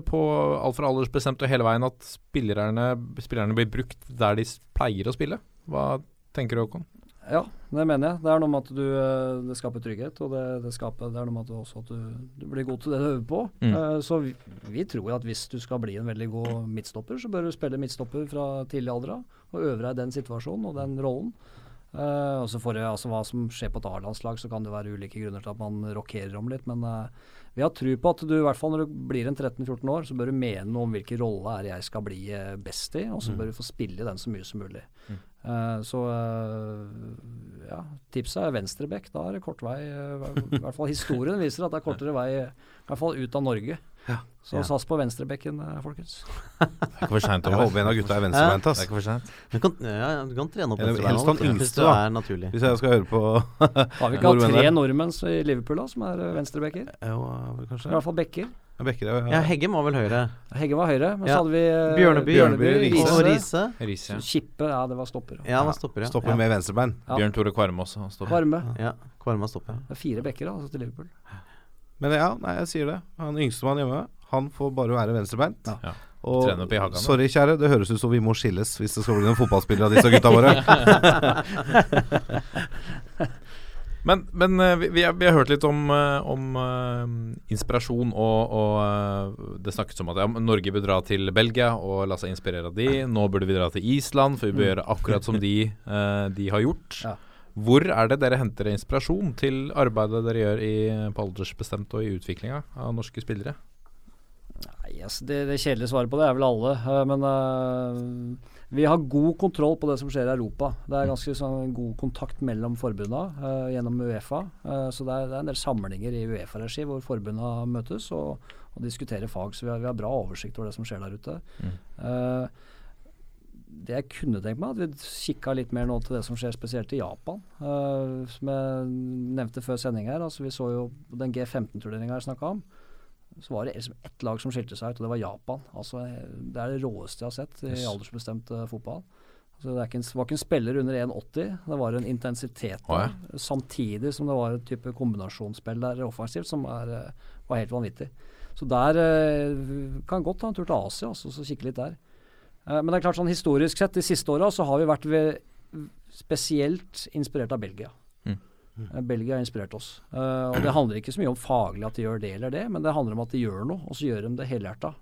på alt fra aldersbestemt og hele veien at spillerne, spillerne blir brukt der de pleier å spille? Hva tenker du, Håkon? Ja, det mener jeg. Det er noe med at du eh, Det skaper trygghet, og det, det, skaper, det er noe med at du også at du, du blir god til det du øver på. Mm. Uh, så vi, vi tror at hvis du skal bli en veldig god midtstopper, så bør du spille midtstopper fra tidlig alder av, og øve deg i den situasjonen og den rollen. Uh, og så får jeg, altså Hva som skjer på et A-landslag, så kan det være ulike grunner til at man rokkerer om litt. Men eh, vi har tro på at du i hvert fall når du blir en 13-14 år, så bør du mene noe om hvilken rolle er jeg skal bli eh, best i, og så bør du få spille den så mye som mulig. Eh, så uh, ja, tipset er venstreback. Da er det kort vei. Uh, I hvert fall historien viser at det er kortere vei, i hvert fall ut av Norge. Så Ja. sats på venstrebekken, eh, folkens. Det er ikke for seint, Jeg Thomas. (laughs) håper en av gutta er venstrebeint, Det er ikke for sent. Du kan, ja, du kan trene opp venstrebeina hvis yngste, det er naturlig. Hvis jeg skal høre på Har vi ikke hatt tre nordmenn i Liverpool da, som er venstrebekker? venstrebacker? Jo, I hvert fall bekker. Ja, Bekker, ja. Ja, Heggem var vel høyre. Hegge var høyre, men Ja. så hadde vi Bjørneby, Bjørneby, Bjørneby, Riise. og Riise. Riise. Kippe, ja det var stopper. Ja, var stopper, ja. Stopper ja. med venstrebein. Ja. Bjørn Tore Kvarme også. Stopper. Kvarme. Ja, Kvarme stopper. Det er fire bekker da, altså til Liverpool. Men ja, nei, jeg sier det. Han yngstemann hjemme, han får bare være venstrebeint. Ja. Og opp i hagen, sorry, kjære, det høres ut som vi må skilles hvis det skal bli noen fotballspillere av disse gutta våre. (laughs) Men, men eh, vi, vi, har, vi har hørt litt om, eh, om eh, inspirasjon, og, og det snakkes om at ja, Norge bør dra til Belgia og la seg inspirere av de. Nå burde vi dra til Island, for vi bør gjøre akkurat som de, de har gjort. Ja. Hvor er det dere henter inspirasjon til arbeidet dere gjør i, på aldersbestemt og i utviklinga av norske spillere? Nei, altså det, det kjedelige svaret på det er vel alle. eh, men uh, vi har god kontroll på det som skjer i Europa. Det er ganske sånn, god kontakt mellom forbundene uh, gjennom Uefa. Uh, så det er, det er en del samlinger i Uefa-regi hvor forbundene møtes og, og diskuterer fag. Så vi har, vi har bra oversikt over det som skjer der ute. Eh, det jeg kunne tenkt meg, at vi kikka litt mer nå til det som skjer spesielt i Japan. Uh, som jeg nevnte før sending her, altså vi så jo den G15-turneringa jeg snakka om så var det liksom ett lag som skilte seg ut, og det var Japan. Altså, det er det råeste jeg har sett i aldersbestemt uh, fotball. Altså, det er ikke en, var ikke en spiller under 1,80, det var en intensitet der. Oh, ja. Samtidig som det var et type kombinasjonsspill der offensivt som er, eh, var helt vanvittig. Så der kan godt ta en tur til Asia og så kikke litt der. Eh, men det er klart sånn historisk sett, de siste åra så har vi vært ved, spesielt inspirert av Belgia. Mm. Belgia har inspirert oss. Uh, og det handler ikke så mye om faglig at de gjør det eller det, men det handler om at de gjør noe, og så gjør de det helhjerta.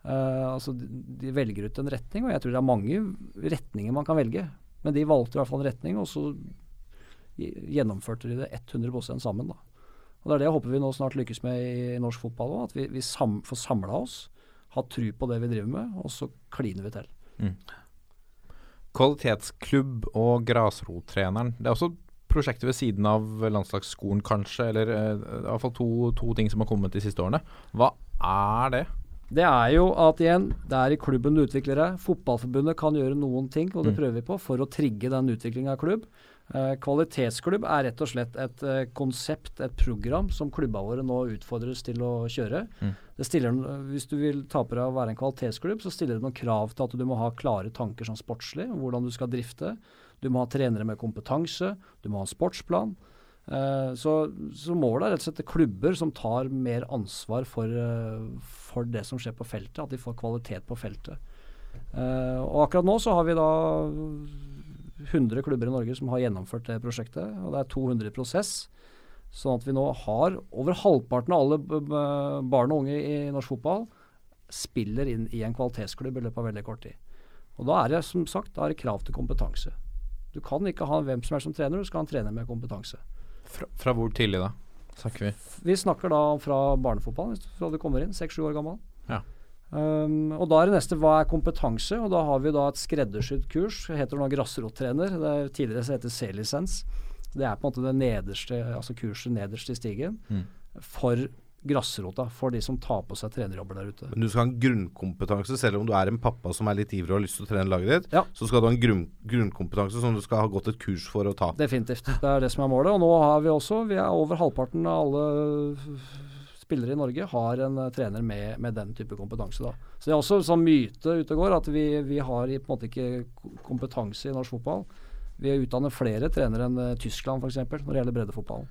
Uh, altså de, de velger ut en retning, og jeg tror det er mange retninger man kan velge. Men de valgte i hvert fall en retning, og så gjennomførte de det 100% sammen. da. Og Det er det jeg håper vi nå snart lykkes med i, i norsk fotball òg. At vi, vi sam, får samla oss, ha tru på det vi driver med, og så kliner vi til. Kvalitetsklubb og grasrottreneren. Det er også prosjektet ved siden av landslagsskolen, kanskje, eller uh, i hvert fall to, to ting som har kommet de siste årene. Hva er det? Det er jo at igjen, det er i klubben du utvikler deg. Fotballforbundet kan gjøre noen ting, og det Mm. prøver vi på, for å trigge den utviklinga av klubb. Eh, kvalitetsklubb er rett og slett et eh, konsept, et program, som klubba våre nå utfordres til å kjøre. Mm. Det stiller, hvis du vil ta på deg å være en kvalitetsklubb, så stiller det noen krav til at du må ha klare tanker som sportslig, hvordan du skal drifte. Du må ha trenere med kompetanse, du må ha en sportsplan. Eh, så, så målet er rett og slett klubber som tar mer ansvar for, for det som skjer på feltet, at de får kvalitet på feltet. Og akkurat nå så har vi da 100 klubber i Norge som har gjennomført det prosjektet, og det er 200 i prosess. Sånn at vi nå har over halvparten av alle barn og unge i norsk fotball spiller inn i en kvalitetsklubb i løpet av veldig kort tid. Og da er det som sagt er det krav til kompetanse. Du kan ikke ha hvem som helst som trener, du skal ha en trener med kompetanse. Fra, fra hvor tidlig da? Snakker vi? Vi snakker da fra barnefotballen, fra du kommer inn, seks-sju år gammel. Ja. Um, og da er det neste hva er kompetanse, og da har vi da et skreddersydd kurs. Det heter nå grasrottrener. Det er tidligere så heter C-lisens. Det er på en måte det nederste, altså kurset nederst i stigen Mm. for grasrota, for de som tar på seg trenerjobber der ute. Men du skal ha en grunnkompetanse, selv om du er en pappa som er litt ivrig og har lyst til å trene laget ditt. Ja. Så skal du ha en grunn, grunnkompetanse som du skal ha gått et kurs for å ta. Definitivt. Det er det som er målet. Og nå har vi også, vi er over halvparten av alle spillere i Norge har en eh, trener med, med den type kompetanse. Da. Så det er også en sånn myte ute og går at vi, vi har på en måte ikke kompetanse i norsk fotball. Vi utdanner flere trenere enn uh, Tyskland f.eks. når det gjelder breddefotballen.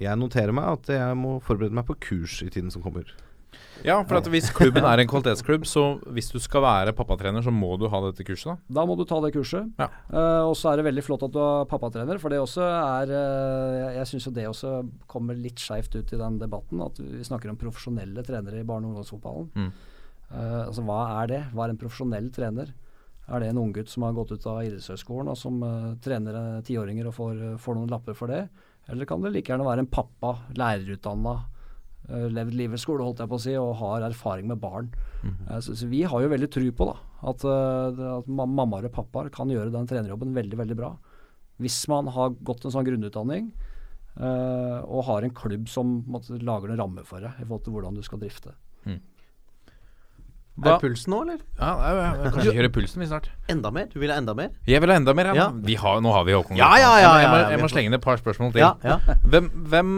Jeg noterer meg at jeg må forberede meg på kurs i tiden som kommer. Ja, for at hvis klubben er en kvalitetsklubb, så hvis du skal være pappatrener, så må du ha dette kurset, da. Da må du ta det kurset. Ja. Uh, og så er det veldig flott at du er pappatrener, for det også er uh, Jeg, syns jo det også kommer litt skeivt ut i den debatten, at vi snakker om profesjonelle trenere i barne- og ungdomsfotballen. Mm. Uh, altså hva er det? Hva er en profesjonell trener? Er det en unggutt som har gått ut av idrettshøyskolen og som trener tiåringer og får, får noen lapper for det? Eller kan det like gjerne være en pappa, lærerutdanna, levd livets skole, holdt jeg på å si, og har erfaring med barn. Mm -hmm. så, så vi har jo veldig tro på da, at, eh, at mammaer og pappaer kan gjøre den trenerjobben veldig, veldig bra. Hvis man har gått en sånn grunnutdanning uh, og har en klubb som måtte, lager en ramme for deg i forhold til hvordan du skal drifte. Er det pulsen nå, eller? Ja, jeg, jeg, jeg, kanskje kjøre pulsen vi snart. Enda mer? Du vil ha enda mer? Jeg vil ha enda mer. Ja. Ja. Vi har, nå har vi Håkon. Ja, ja, ja, ja, Jeg må- må, jeg må slenge inn et par spørsmål til. Ja, ja. Hvem, hvem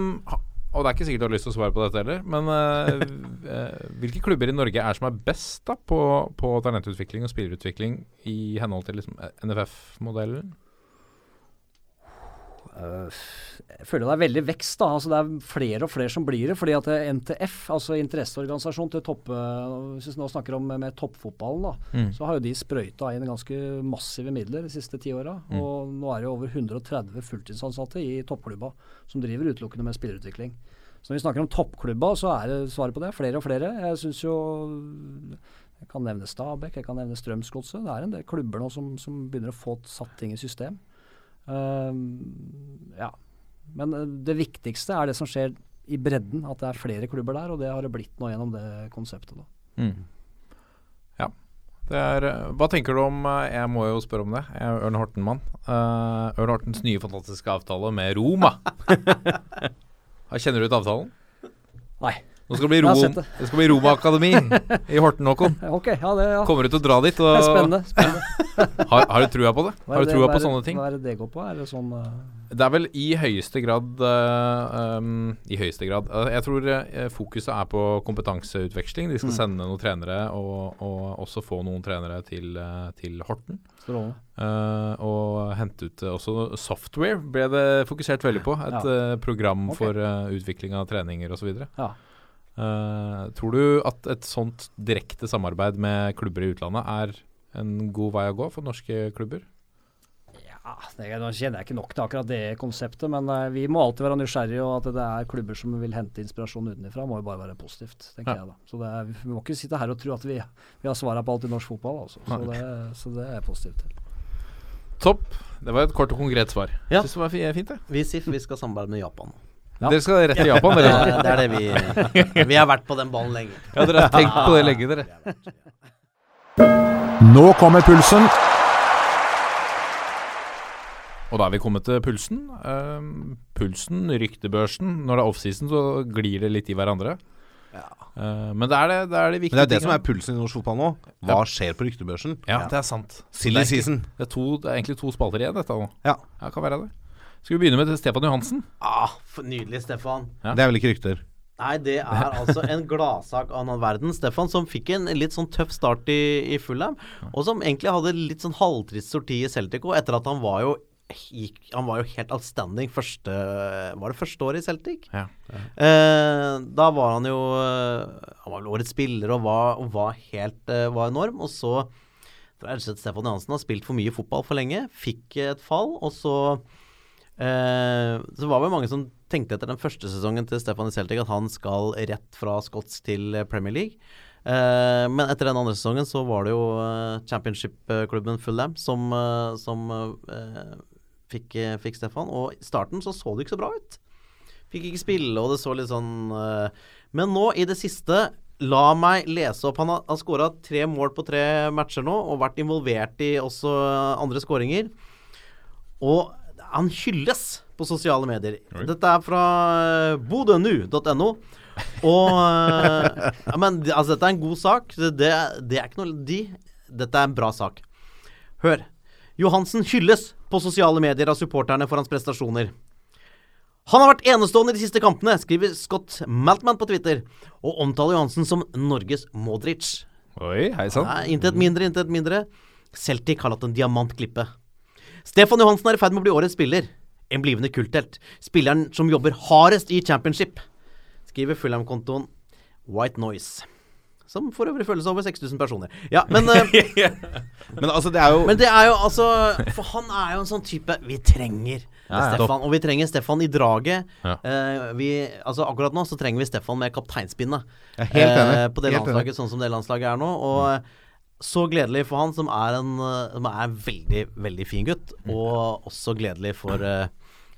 Og det er ikke sikkert du har lyst til å svare på dette heller, men eh, hvilke klubber i Norge er som er best da på, på talentutvikling og spillerutvikling i henhold til liksom, NFF-modellen? Jeg føler det er veldig vekst. da, altså Det er flere og flere som blir det. fordi at er NTF, altså interesseorganisasjon til topp... eh, Hvis vi nå snakker om med toppfotballen, da, Mm. så har jo de sprøyta inn ganske massive midler de siste ti åra. Mm. Og nå er det jo over 130 fulltidsansatte i toppklubba som driver utelukkende med spillerutvikling. Så når vi snakker om toppklubba, så er det svaret på det flere og flere. Jeg syns jo Jeg kan nevne Stabæk, jeg kan nevne Strømsgodset. Det er en del klubber nå som, som begynner å få satt ting i system. Ehm, ja. Men eh, det viktigste er det som skjer i bredden, at det er flere klubber der, og det har det blitt nå gjennom det konseptet. da. Mm. Ja. Det er, eh, hva tenker du om eh, Jeg må jo spørre om det. Jeg er Ørn Horten-mann. Uh, Ørn Hortens nye fantastiske avtale med Roma. (laughs) Kjenner du ut avtalen? Nei. Nå skal det bli, Rom, det. skal bli Roma-akademi (laughs) i Horten, Håkon. Okay, ja det, ja. Kommer du til å dra dit? det er Og, spennende. spennende. (laughs) har, har du trua på det? Har du trua på sånne ting? Hva er det det går på? Er det sånn uh... Det er vel i høyeste grad uh, um, I høyeste grad uh, Jeg tror fokuset er på kompetanseutveksling. De skal Mm. sende noen trenere, og, og også få noen trenere til, til Horten. Uh, og hente ut også software, ble det fokusert veldig på. Et Ja. program okay. for utvikling av treninger osv. Ja. Uh, tror du at et sånt direkte samarbeid med klubber i utlandet er en god vei å gå for norske klubber? Ja, det, Nå kjenner jeg ikke nok til akkurat det konseptet, men uh, vi må alltid være nysgjerrige, og at det er klubber som vil hente inspirasjon utenfra, må jo bare være positivt, tenker Ja. jeg da. Så det er, Vi må ikke sitte her og tro at vi, vi har svaret på alt i norsk fotball, altså. Så, det, så det er jeg positiv til. Topp. Det var et kort og konkret svar. Ja. Syns det var fint, det. Vi sier vi skal samarbeide med Japan. Ja. Dere skal rett til Japan, Det, dere. det er det vi Vi har vært på den ballen lenge. Ja, dere har tenkt på det lenge, dere. Nå kommer pulsen. Og da er vi kommet til pulsen. Uh, pulsen, ryktebørsen. Når det er offseason, så glir det litt i hverandre. Uh, men det er det, det er de Men det er det som er pulsen i norsk fotball nå. Hva skjer på ryktebørsen? Ja, det er sant. Silly det season. Det er, to, det er egentlig to spalter igjen, dette nå. Ja. Ja, kan være det. Skal vi begynne med Stefan Johansen? Ah, nydelig, Stefan. Ja. Det er vel ikke rykter? Nei, det er (laughs) altså en gladsak av annen verden. Stefan som fikk en litt sånn tøff start i, i Fulham, og som egentlig hadde litt sånn halvtrist sorti i Celtic òg, etter at han var jo gikk, Han var jo helt outstanding første Var det første året i Celtic? Ja. Eh, da var han jo Han var vel årets spiller og var, og var helt eh, var enorm. Og så tror jeg Stefan Johansen har spilt for mye fotball for lenge. Fikk et fall, og så eh, Så var det mange som tenkte etter den første sesongen til Stefan Celtic at han skal rett fra skotsk til Premier League. Eh, men etter den andre sesongen så var det jo eh, championship-klubben Fulham som, eh, som eh, fikk, eh, fikk Stefan. Og i starten så så det ikke så bra ut. Fikk ikke spille, og det så litt sånn Men nå i det siste La meg lese opp. Han har, har skåra tre mål på tre matcher nå, og vært involvert i også andre skåringer. Og han hylles på sosiale medier. Dette er fra eh, bodønu.no. Og eh, ja, Men altså, dette er en god sak. Det, det, er ikke noe de, Dette er en bra sak. Hør. Johansen hylles på sosiale medier av supporterne for hans prestasjoner. Han har vært enestående i de siste kampene, skriver Scott Maltman på Twitter, og omtaler Johansen som Norges Modric. Oi, hei sann. Intet mindre, intet mindre. Celtic har latt en diamant klippe. Stefan Johansen er i ferd med å bli årets spiller. En blivende kulthelt. Spilleren som jobber hardest i championship, skriver Fulham-kontoen White Noise. Som for øvrig følges over 6000 personer. Ja, men eh, (laughs) Men altså, det er jo Men det er jo altså For han er jo en sånn type Vi trenger Ja, ja. Stefan. Og vi trenger Stefan i draget. Ja. Uh, vi, altså Akkurat nå så trenger vi Stefan med kapteinspinnet. Enig. Eh, på det landslaget, sånn som det landslaget er nå. Og eh, så gledelig for han, som er en, eh, som er en veldig, veldig fin gutt. Mm. Og også gledelig for, eh,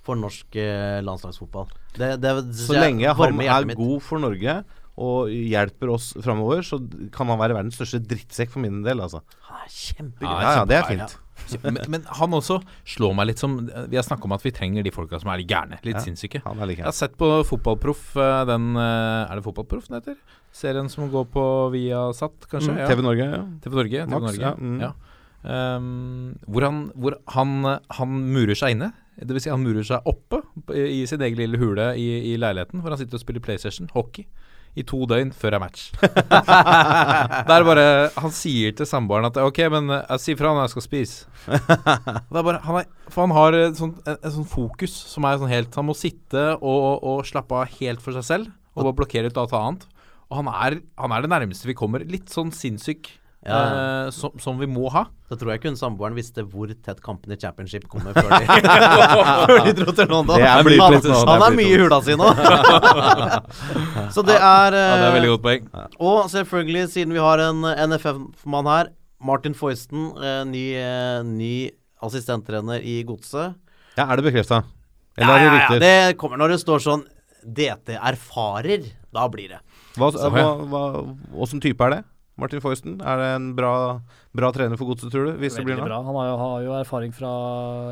for norsk eh, landslagsfotball. Det, det, Så lenge han er god for Norge og hjelper oss framover, så kan han være verdens største drittsekk for min del, altså. Han er kjempegøy. Ja, ja, det er fint. Men, men han også slår meg litt som Vi har snakka om at vi trenger de folka som er litt gærne. Litt Ja, sinnssyke. Han er like Jeg har sett på Fotballproff, eh, den eh, Er det Fotballproff den heter? Serien som går på Viasat, kanskje? Mm, Ja. TV Norge, ja. TV Norge. TV Max, Norge. ja, mm. ja. Ehm, hvor han, hvor han, han murer seg inne. Det vil si han murer seg oppe i sin egen lille hule i, i leiligheten, hvor han sitter og spiller PlayStation, hockey, i to døgn før det er match. (laughs) det er bare Han sier til samboeren at OK, men jeg sier fra når jeg skal spise. (laughs) Det er bare, han er, for han har et sånt, en, et sånn fokus som er sånn helt Han må sitte og, og slappe av helt for seg selv og bare blokkere ut alt annet. Og han er, han er det nærmeste vi kommer. Litt sånn sinnssyk Ja. eh, som, som vi må ha. Så tror jeg ikke hun samboeren visste hvor tett kampene i championship kommer før de, før de dro til London. Det er han, blytungt er han er mye i hula si nå. Så det er, Ja, det er eh, veldig godt poeng. Og selvfølgelig, siden vi har en NFF-mann her, Martin Foysten, eh, ny, eh, ny assistenttrener i Godset. Ja, er det bekrefta? Ja, er det ja, ja, det kommer når det står sånn DT erfarer. Da blir det. Hva, hva, hva, hva, type er det? Martin Foysten? Er det en bra, bra trener for godset, tror du? Hvis det blir Veldig noe? bra. Han har jo, har jo erfaring fra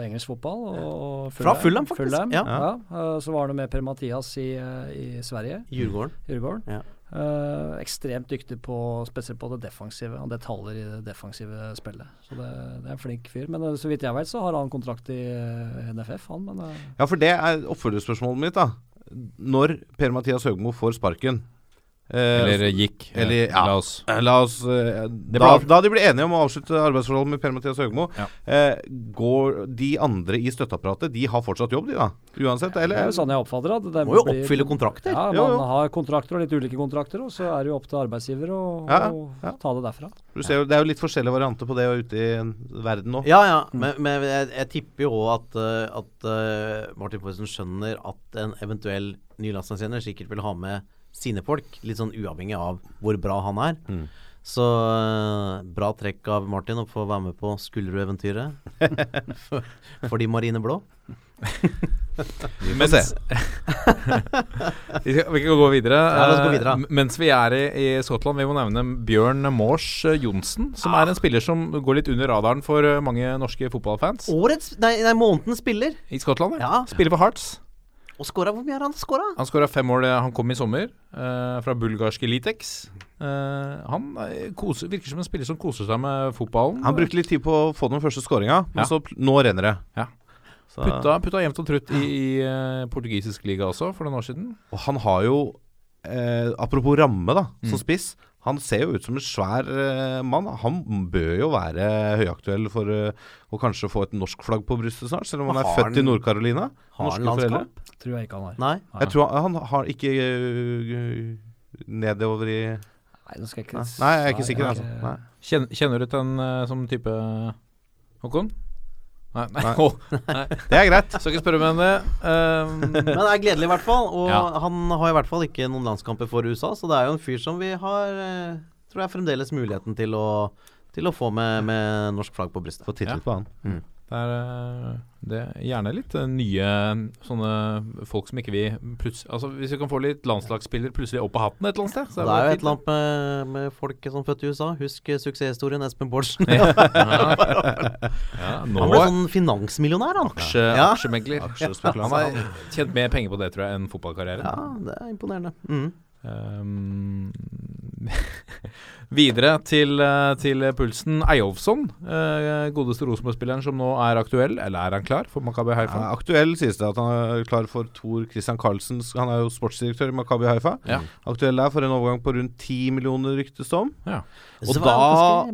engelsk fotball. Og Fra Fulham, faktisk. Fulham, Ja. ja. Eh, Så var han med Per-Mathias i, eh, i Sverige, Djurgården. Djurgården. Ja. Uh, ekstremt dyktig på spesielt på det defensive, og detaljer i det defensive spillet. Så det, det er en flink fyr. Men uh, så vidt jeg vet, så har han kontrakt i uh, NFF, han. Men Ja, for det er oppfølgerspørsmålet mitt, da. Når Per-Mathias Høgmo får sparken Eller gikk. eh, eller, ja. La oss Eh, La oss eh, da, da de blir enige om å avslutte arbeidsforholdet med Per-Mathias Høgmo, Ja. eh, går de andre i støtteapparatet De har fortsatt jobb, de da? Uansett? det er jo sånn jeg oppfatter det. det Må jo blir- oppfylle kontrakter. Ja, man jo. har kontrakter og litt ulike kontrakter, og så er det jo opp til arbeidsgiver å, Ja, ja. ta det derfra. Du ser jo, det er jo litt forskjellige varianter på det ute i verden nå. Ja, ja. Men, men jeg, jeg tipper jo òg at, eh, at uh, Martin Foysen skjønner at en eventuell ny landslagstjener sikkert vil ha med sine folk, litt sånn uavhengig av hvor bra han er. Mm. Så eh, bra trekk av Martin å få være med på Skullerud-eventyret (laughs) for, for de marine blå. (laughs) Vi får Mens, se. (laughs) vi, skal, vi kan gå videre. Ja, la oss gå videre. Eh, mens vi er i, i Skottland, vi må nevne Bjørn Mors eh, Johnsen, som er en spiller som går litt under radaren for mange norske fotballfans. Årets Nei, nei månedens spiller. I Skottland, Ja. Spiller for Hearts. Og skåra Hvor mye har han skåra? Han skåra fem mål han kom i sommer, eh, fra bulgarske Litex. Eh, han eh, koser, virker som en spiller som koser seg med fotballen. Han brukte litt tid på å få den første skåringa, men Ja. så nå renner det. Ja. Så, Putta, putta jevnt og trutt i, i eh, portugisisk liga også, for noen år siden. og han har jo eh, Apropos ramme, da, som Mm. spiss. Han ser jo ut som en svær eh, mann. Han bør jo være høyaktuell for eh, å kanskje få et norsk flagg på brystet snart, selv om han er Har født i Nord-Carolina. Har han landskap? foreldre. Tror jeg ikke han har. Nei. Jeg tror han, han har ikke uh, nedover i Nei, nå skal jeg ikke Nei, Nei, jeg er ikke sikker, altså. Kjenner, kjenner du til en uh, som type Håkon? Nei, nei. Nei. Nei. Det er greit. Skal ikke spørre om det. Um, (laughs) Men det er gledelig i hvert fall. Og Ja. han har i hvert fall ikke noen landskamper for USA, så det er jo en fyr som vi har eh, Tror jeg fremdeles muligheten til å til å få med, med norsk flagg på brystet. Få tittel Ja. på han. det, er, eh, det er gjerne litt eh, nye sånne folk som ikke vi plutselig Altså Hvis vi kan få litt landslagsspiller plutselig opp på hatten et eller annet sted. så Det det er jo et eller annet med, med folk som født i USA. Husk suksesshistorien Espen Bårdsen. Ja, (laughs) ja, Han ble sånn finansmillionær, han. aksje, Ja. aksjemegler. Han har tjent mer penger på det, tror jeg, enn fotballkarrieren. Ja, det er imponerende. Mm. Um, videre til, eh, til pulsen. Eyolfsson, uh, godeste Rosenborg-spilleren som nå er aktuell, eller er han klar for Makabi Haifa? Ja, aktuell sies det at han er klar for Tor Christian Carlsen. Han er jo sportsdirektør i Makabi Haifa. Ja. Aktuell der for en overgang på rundt 10 millioner, ryktes det om. Ja. Og da-.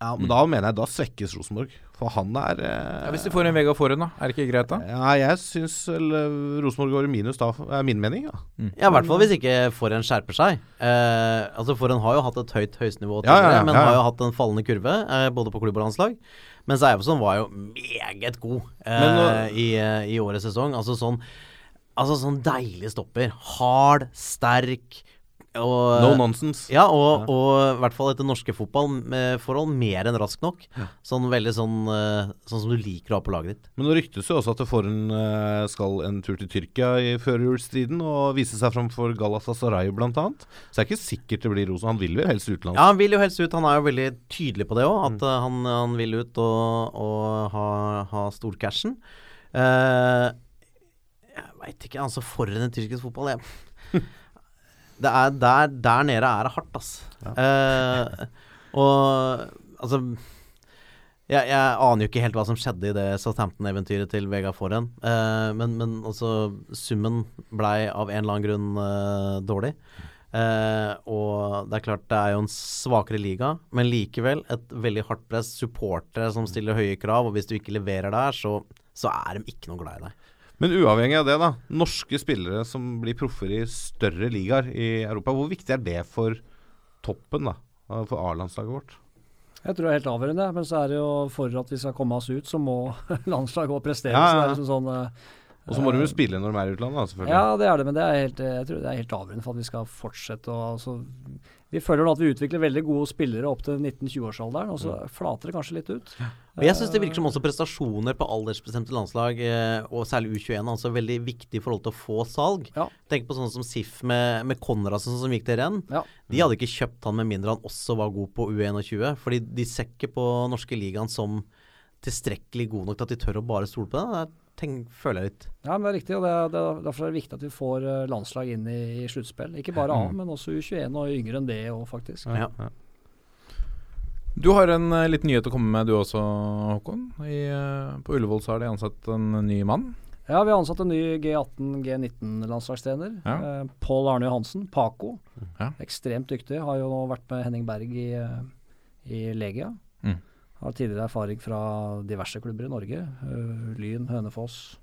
Ja, men Da mener jeg da svekkes Rosenborg. For han er eh, Ja, hvis de får en Vega Forhen, da? Er det ikke greit, da? Ja, jeg syns eh, Rosenborg går i minus da, er min mening. Ja. Ja, i hvert fall hvis ikke Forhen skjerper seg. Eh, altså Forhen har jo hatt et høyt høystenivå Ja, ja, men har jo hatt en fallende kurve, eh, både på klubb og landslag. Mens Eivinsson var jo meget god eh, Men nå- i, eh, i årets sesong. Altså sånn Altså sånn deilig stopper. Hard, sterk. Og, No nonsense. Ja, og, i hvert fall etter norske fotballforhold mer enn rask nok. Sånn veldig sånn eh, Sånn som du liker å ha på laget ditt. Men det ryktes jo også at Foren en, skal en tur til Tyrkia i førjulsstriden og vise seg fram for Galatasaray bl.a. Så det er ikke sikkert det blir Rosen. Han vil vel helst utenlands? Ja, han vil jo helst ut. Han er jo veldig tydelig på det òg, at mm. han, han vil ut og, og ha, ha storcashen. Uh, jeg veit ikke, altså for en tyrkisk fotball jeg, (laughs) det er der, der nede er det hardt, ass. Uh, og altså jeg, jeg aner jo ikke helt hva som skjedde i det Southampton-eventyret til Vega Foren. Uh, men, men altså, summen blei av en eller annen grunn uh, dårlig. Uh, og det er klart det er jo en svakere liga, men likevel et veldig hardt press. Supportere som stiller høye krav, og hvis du ikke leverer der, så, så er de ikke noe glad i deg. Men uavhengig av det, da. Norske spillere som blir proffer i større ligaer i Europa. Hvor viktig er det for toppen, da? For A-landslaget vårt? Jeg tror det er helt avgjørende, men så er det jo for at vi skal komme oss ut, så må (laughs) landslaget òg prestere. Ja, ja, Så liksom sånn eh, Og så må de jo spille når de er i utlandet, da, selvfølgelig. Ja, det er det, men det er helt, jeg tror det er helt avgjørende for at vi skal fortsette å altså, Vi føler nå at vi utvikler veldig gode spillere opp til 19-20-årsalderen, og så flater det kanskje litt ut. Men jeg syns det virker som også prestasjoner på aldersbestemte landslag, eh, og særlig U21, er altså veldig viktig i forhold til å få salg. Ja. Tenk på sånne som SIF med, med Konradsen som gikk til renn. Ja. De hadde ikke kjøpt han med mindre han også var god på U21, fordi de ser ikke på norske ligaen som tilstrekkelig god nok til at de tør å bare stole på det. Tenk, føler jeg litt. Ja, men det er riktig, og det er, det er, derfor er det viktig at vi får eh, landslag inn i, i sluttspill. Ikke bare A, men også U21 og yngre enn det òg, faktisk. Ja. Du har en uh, liten nyhet å komme med du også, Håkon. I, uh, på Ullevål så har de ansatt en ny mann. Ja, vi har ansatt en ny G18-G19-landslagstrener. Ja. Uh, Pål Arne Johansen, Paco. Ja. Ekstremt dyktig. Har jo nå vært med Henning Berg i, eh, i Legia. Mm. Har tidligere erfaring fra diverse klubber i Norge. eh, Lyn, Hønefoss.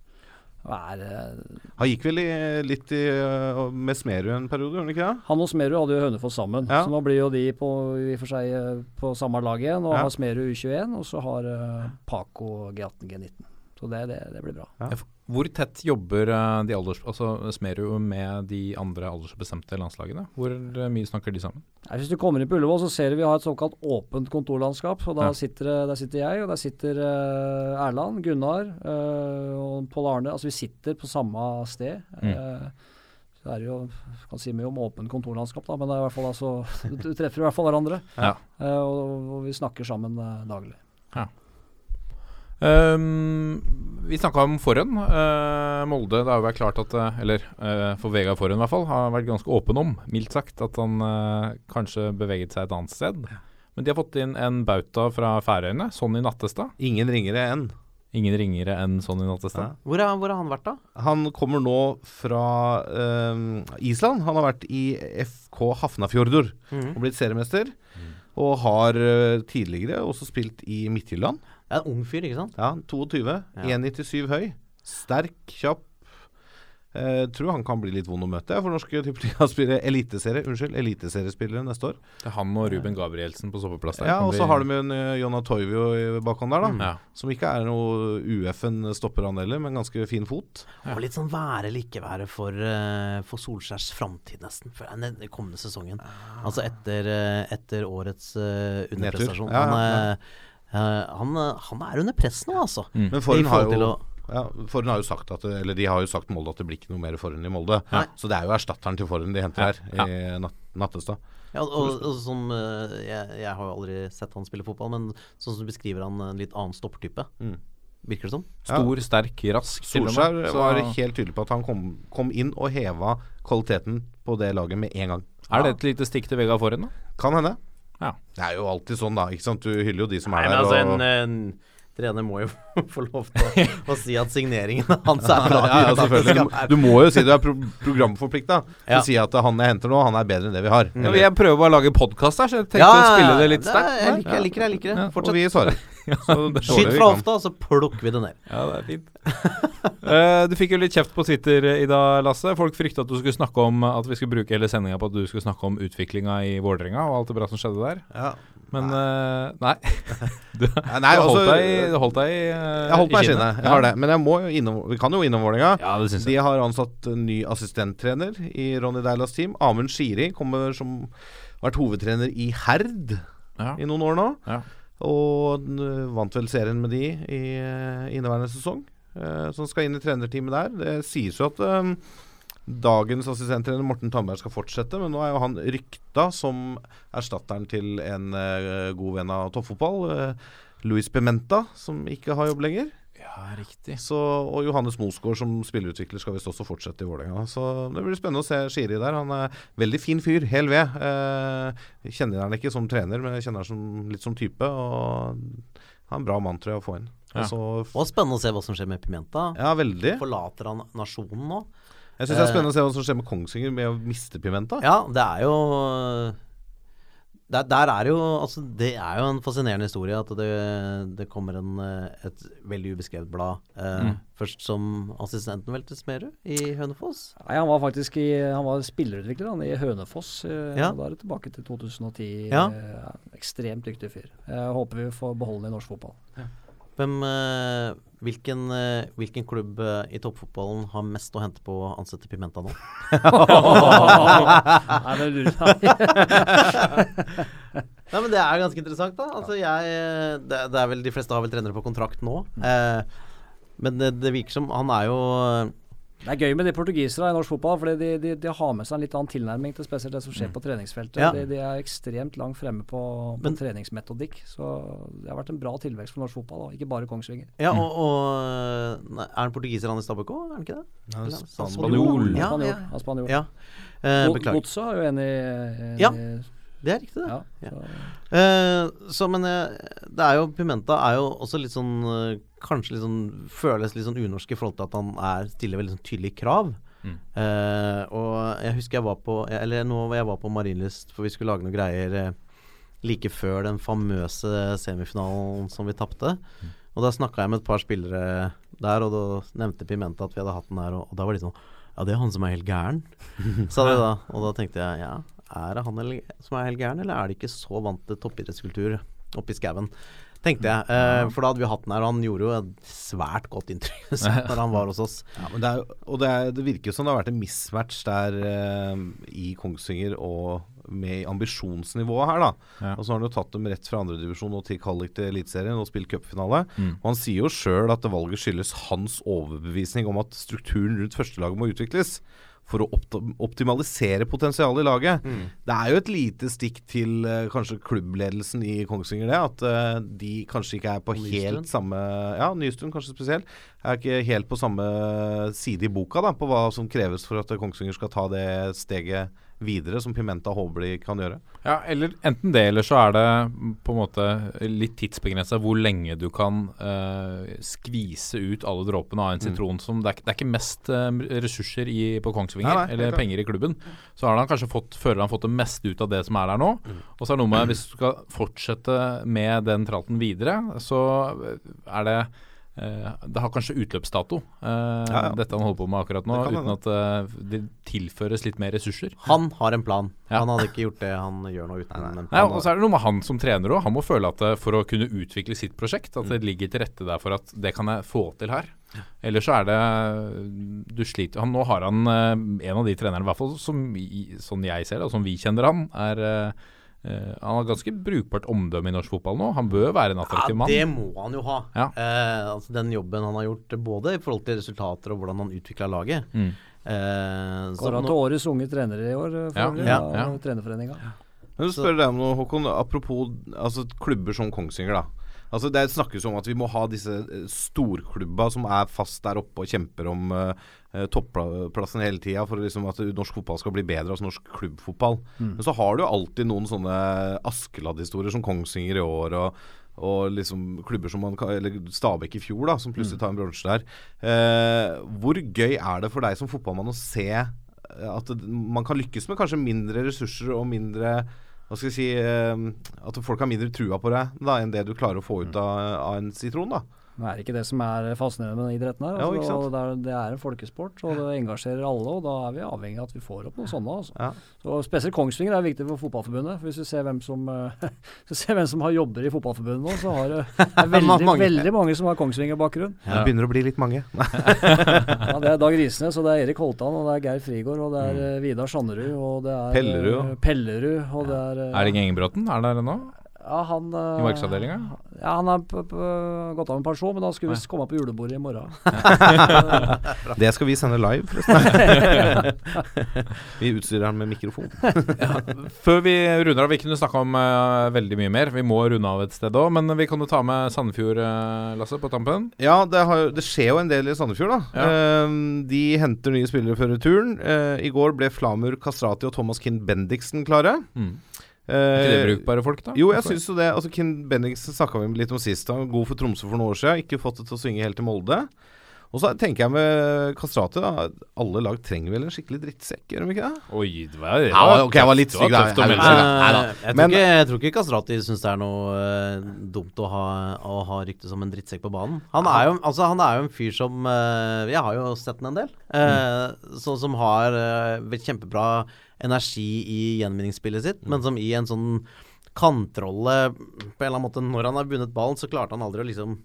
Er eh, Han gikk vel i, litt i, øh, med Smerud en periode, gjorde han ikke det? Han og Smerud hadde jo Hønefoss sammen, Ja. så nå blir jo de på, i og for seg eh, på samme lag igjen. Og Ja. har Smerud U21, og så har eh, Paco G18, G19. Så det, det, det blir bra. Ja. Ja, Hvor tett jobber eh, de alders... Altså Smerud med de andre aldersbestemte landslagene? Hvor eh, mye snakker de sammen? Nei, hvis du kommer inn på Ullevål, så ser du vi har et såkalt åpent kontorlandskap. og da Ja. sitter, Der sitter jeg, og der sitter uh, Erland, Gunnar uh, og Pål Arne. Altså vi sitter på samme sted. Mm. Uh, så det er jo kan si mye om åpent kontorlandskap, da, men det er i hvert fall altså, (laughs) du, treffer i hvert fall hverandre. Ja. Eh, og, og vi snakker sammen daglig. daglig. Ehm, vi snakka om forhånd. Uh, Molde, det har jo vært klart at eh, Eller uh, for Vegard Forhånd i hvert fall, har vært ganske åpen om, mildt sagt, at han uh, kanskje beveget seg et annet sted. Men de har fått inn en bauta fra Færøyene, Sonny Nattestad. Ingen ringere enn. Ingen ringere enn Sonny Nattestad. Hvor, er, hvor har han vært, da? Han kommer nå fra øh, Island. Han har vært i FK Hafnafjordur mm. og blitt seriemester. Og har tidligere også spilt i Midtjylland. Det er en ung fyr, ikke sant? Ja, 22. 1,97 høy. Sterk, kjapp. Eh, tror han kan bli litt vond å møte for norske tippeligaspillere. Eliteserie, unnskyld, eliteseriespillere neste år. Det er han og Ruben Gabrielsen på soveplass der. Ja, Og så har de en uh, Jonna Toivio i bakhånd der, da. ja. Som ikke er noe UF-en stopper han heller, men ganske fin fot. Og litt sånn være eller ikke være for, eh, for Solskjærs framtid, nesten. For den den kommende sesongen. Altså etter, eh, etter årets underprestasjon. Ja, han, ja, eh, eh, han, eh, han er under press nå, altså. Mm. Men I Forhen har jo ja, Forhen har jo sagt at Eller de har jo sagt Molde at det blir ikke noe mer Forhen i Molde. Nei. Så det er jo erstatteren til Forhen de henter her, i nat Nattestad. Ja, og, og som eh, jeg, jeg har jo aldri sett han spille fotball, men sånn som du beskriver han en litt annen stoppertype. Mm. Virker det som? Stor, sterk, rask. Solskjær var helt tydelig på at han kom, kom inn og heva kvaliteten på det laget med en gang. Er det et lite stikk til Vegard Forhen, da? Kan hende. Ja. Det er jo alltid sånn, da. Ikke sant? Du hyller jo de som Nei, er men der. altså, og, en, en trener må jo (laughs) få lov til å, (laughs) å si at signeringen hans er bra. ja, ja, selvfølgelig. Du, må jo si du er pro programforplikta Ja. å si at han jeg henter nå, han er bedre enn det vi har. Ja, jeg prøver bare å lage podkast her, så jeg tenkte å spille det litt sterkt. Jeg liker, jeg liker det. jeg liker det Og vi svarer. Skyt fra hofta, så plukker vi det ned. Ja, det er fint. uh, (laughs) du fikk jo litt kjeft på Twitter i dag, Lasse. Folk frykta at du skulle snakke om at vi skulle bruke hele sendinga på at du skulle snakke om utviklinga i Vålerenga og alt det bra som skjedde der. Ja. Men eh, nei. (laughs) Du, nei, du, holdt altså, deg, i- du holdt deg i, uh, Jeg holdt meg i skinnet. Jeg har det. Men jeg må jo innom, vi kan jo innom Vålerenga. Ja, De har ansatt ny assistenttrener i Ronny Deilas team. Amund Shiri kommer som vært hovedtrener i Herd Ja. i noen år nå. Ja. Og vant vel serien med de i eh, inneværende sesong. Som skal inn i trenerteamet der. Det sies jo at um, dagens assistenttrener Morten Tandberg skal fortsette, men nå er jo han rykta som erstatteren til en uh, god venn av toppfotball. Uh, Luis Pimenta, som ikke har jobb lenger. Ja, riktig. Så, og Johannes Mosgaard som spillerutvikler skal visst også fortsette i Vålerenga. Så det blir spennende å se Shiri der. Han er veldig fin fyr, hel ved. Eh, kjenner han ikke som trener, men jeg kjenner han som, litt som type. Og han er en bra mann, tror jeg, å få inn. Ja. Og Og spennende å se hva som skjer med Pimenta. ja, veldig. Forlater han nasjonen nå? Jeg syns det er spennende å se hva som skjer med Kongsvinger med å miste Pimenta. Ja, det er jo der, der er jo Altså, det er jo en fascinerende historie at det, det kommer en, eh, et veldig ubeskrevet blad. Eh, Først som assistenten vel til Smerud i Hønefoss. Nei, han var faktisk i, han var spillerutvikler han, i Hønefoss. eh, Ja. Da er det tilbake til 2010. Ja. Eh, ekstremt dyktig fyr. Jeg håper vi får beholde ham i norsk fotball. Hvem, eh, hvilken, eh, hvilken klubb eh, i toppfotballen har mest å hente på å ansette Pimenta nå? (laughs) Nei, det lurer jeg. (laughs) Nei, men Det er ganske interessant, da. Altså, jeg, det, det er vel, De fleste har vel trenere på kontrakt nå. Eh, men det, det virker som Han er jo Det er gøy med de portugisere i norsk fotball, fordi de, de, de har med seg en litt annen tilnærming til spesielt det som skjer på treningsfeltet. Ja. De, de er ekstremt langt fremme på, på Men- treningsmetodikk. Så det har vært en bra tilvekst for norsk fotball, da. ikke bare Kongsvinger. Ja, og, og nei, Er han portugiser, han i Stabæk òg? Er han ikke det? Ja, spanjol. Ja, ja. Ja, spanjol. ja. Eh, beklager. Godset er jo enig, enig Ja. Det er riktig, det. Ja, Ja. så- Eh, så, men eh, det er jo Pimenta er jo også litt sånn eh, Kanskje litt sånn føles litt sånn unorsk i forhold til at han er stiller veldig sånn tydelige krav. Mm. Uh, og jeg husker jeg var på Eller nå var jeg var på Marienlyst, for vi skulle lage noen greier eh, like før den famøse semifinalen som vi tapte. Og da snakka jeg med et par spillere der, og da nevnte Pimenta at vi hadde hatt den der, og, og da var de sånn Ja, det er han som er helt gæren, (laughs) sa de da. Og da tenkte jeg ja, er det han som er helt gæren, eller er de ikke så vant til toppidrettskultur oppe i skauen? Tenkte jeg. Eh, for da hadde vi hatt den her, og han gjorde jo et svært godt inntrykk (laughs) når han var hos oss. Ja, men det, er, og det, er, det virker jo som det har vært en mismatch der eh, i Kongsvinger og med ambisjonsnivået her, da. Ja. Og så har han jo tatt dem rett fra andredivisjon og til kvalik til Eliteserien og spilt cupfinale. Mm. Og han sier jo sjøl at det valget skyldes hans overbevisning om at strukturen rundt førstelaget må utvikles. For å opt optimalisere potensialet i laget. Det er jo et lite stikk til uh, kanskje klubbledelsen i Kongsvinger, det. At uh, de kanskje ikke er på Nystuen. helt samme Ja, Nystuen kanskje spesielt. Er ikke helt på samme side i boka da på hva som kreves for at Kongsvinger skal ta det steget videre, som Pimenta de kan gjøre. Ja, eller enten det, eller så er det mm, på en måte litt tidsbegrensa hvor lenge du kan eh, skvise ut alle dråpene av en sitron. Som det, er, det er ikke mest eh, ressurser i, på Kongsvinger, Nei, nei, eller penger i klubben. Så har han kanskje fått, føler han fått det meste ut av det som er der nå. Og så er det noe med hvis du skal fortsette med den tralten videre, så er det det har kanskje utløpsdato, eh, Ja, ja. dette han holder på med akkurat nå, uten at eh, det tilføres litt mer ressurser. Han har en plan. Ja. Han hadde ikke gjort det han gjør nå uten en Nei, og så er det noe med han som trener òg. Han må føle at eh, for å kunne utvikle sitt prosjekt, at det ligger til rette der for at det kan jeg få til her. Ellers så er det Du sliter han, Nå har han eh, en av de trenerne, i hvert fall som, sånn jeg ser det, og som vi kjenner han, er eh, eh, Han har ganske brukbart omdømme i norsk fotball nå. Han bør være en attraktiv Ja, mann. det må han jo ha. Ja. Uh, altså Den jobben han har gjort, både i forhold til resultater og hvordan han utvikla laget. Mm. Uh, så Kåra til årets unge trenere i år, eh, for Ja, øvrig, ja, ja. Trenerforeninga. Men du spør deg om noe, Håkon. Apropos altså, klubber som Kongsvinger, da. Altså, det snakkes om at vi må ha disse eh, storklubba som er fast der oppe og kjemper om uh, topplassen hele tida for liksom at norsk fotball skal bli bedre, altså norsk klubbfotball. Men så har du jo alltid noen sånne Askeladd-historier som Kongsvinger i år. og og liksom klubber som man kan Eller Stabæk i fjor, da, som plutselig tar en bronse der. Eh, hvor gøy er det for deg som fotballmann å se eh, at man kan lykkes med kanskje mindre ressurser og mindre hva skal jeg si eh, At folk har mindre trua på deg da enn det du klarer å få ut av, av en sitron? da Det er ikke det som er fascinerende med den idretten her. Altså, ja, det, er, det er en folkesport, og det engasjerer alle. Og da er vi avhengig av at vi får opp noen sånne. Altså. Ja. Så Spesielt Kongsvinger er viktig for Fotballforbundet. For Hvis du ser hvem som, eh, (laughs) ser hvem som har jobber i Fotballforbundet nå, så har det (laughs) det er veldig, Mange. veldig mange som har Kongsvinger-bakgrunn. Det begynner å bli litt mange. (laughs) Ja, det er Dag Risnes, og det er Erik Holtan, og det er Geir Frigård, og det er eh, Vidar Sanderud, og det er Pellerud, eh. Pellerud, og det er eh, Erling Engebråten, er der ennå? Ja, han eh, I markedsavdelinga? Ja, han har p- p- gått av med pensjon, men han skulle visst komme på julebordet i morgen. (laughs) (laughs) Det skal vi sende live, forresten. (laughs) vi utstyrer han med mikrofon. Før vi runder av, vi kunne snakka om uh, veldig mye mer. Vi må runde av et sted òg, men vi kan jo ta med Sandefjord, uh, Lasse, på tampen. Ja, det, har, det skjer jo en del i Sandefjord, da. Eh, de henter nye spillere før returen. I går ble Flamur Kastrati og Thomas Kind Bendiksen klare. Mm. Eh, Er ikke det brukbare folk, da? Jo, jeg syns jo det. Altså, Kind Bendiksen snakka vi litt om sist. Han var god for Tromsø for noen år siden. Ikke fått det til å svinge helt til Molde. Og så tenker jeg med Kastrati, da. Alle lag trenger vel en skikkelig drittsekk, gjør de ikke det? Oi, det var, det Ja, okay, ok, jeg var litt stygg, da. tøft å Jeg. Eh, jeg, tror ikke, jeg tror ikke Kastrati syns det er noe uh, dumt å ha, å ha rykte som en drittsekk på banen. Han er jo, altså, han er jo en fyr som uh, Jeg har jo sett den en del. Uh, som har eh, kjempebra energi i gjenvinningsspillet sitt, men som i en sånn kantrolle på en eller annen måte Når han har vunnet ballen, så klarte han aldri å liksom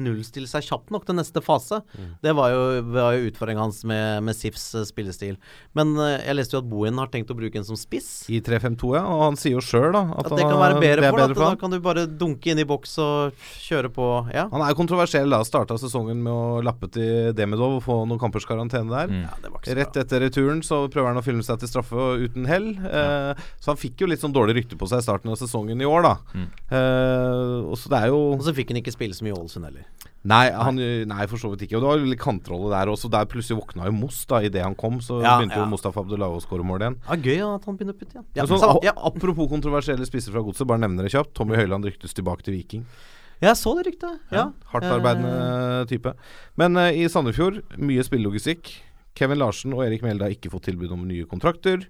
nullstille seg kjapt nok til neste fase. Det var jo, var jo utfordringen hans med, med Sifs eh, spillestil. Men uh, jeg leste jo at Bohin har tenkt å bruke en som spiss. I 3-5-2, ja. Og han sier jo sjøl, da, at, At det kan være bedre for, bedre for Da kan du bare dunke inn i boks og kjøre på. Ja. Han er kontroversiell da. Starta sesongen med å lappe til Demidov og få noen kampers karantene der. Mm. ja Rett etter returen så prøver han å filme seg til straffe uten hell. Uh, så han fikk jo litt sånn dårlig rykte på seg i starten av sesongen i år, da. Mm. Uh, og så det er jo Og så fikk han ikke spille så mye i Ålesund heller. Nei, han, nei, for så vidt ikke. Og det var litt kantrolle der også. Der plutselig våkna jo Moss da idet han kom. Så Ja, begynte ja. jo Mustafa Abdullahi å skåre mål igjen. Ja, gøy at han begynner å putte igjen. Ja, sånn, ja, Apropos kontroversielle spisser fra godset, bare nevner det kjapt. Tommy Høiland ryktes tilbake til Viking. jeg så det ryktet. Ja. Hardtarbeidende type. Men uh, i Sandefjord, mye spillelogistikk. Kevin Larsen og Erik Mjelde har ikke fått tilbud om nye kontrakter.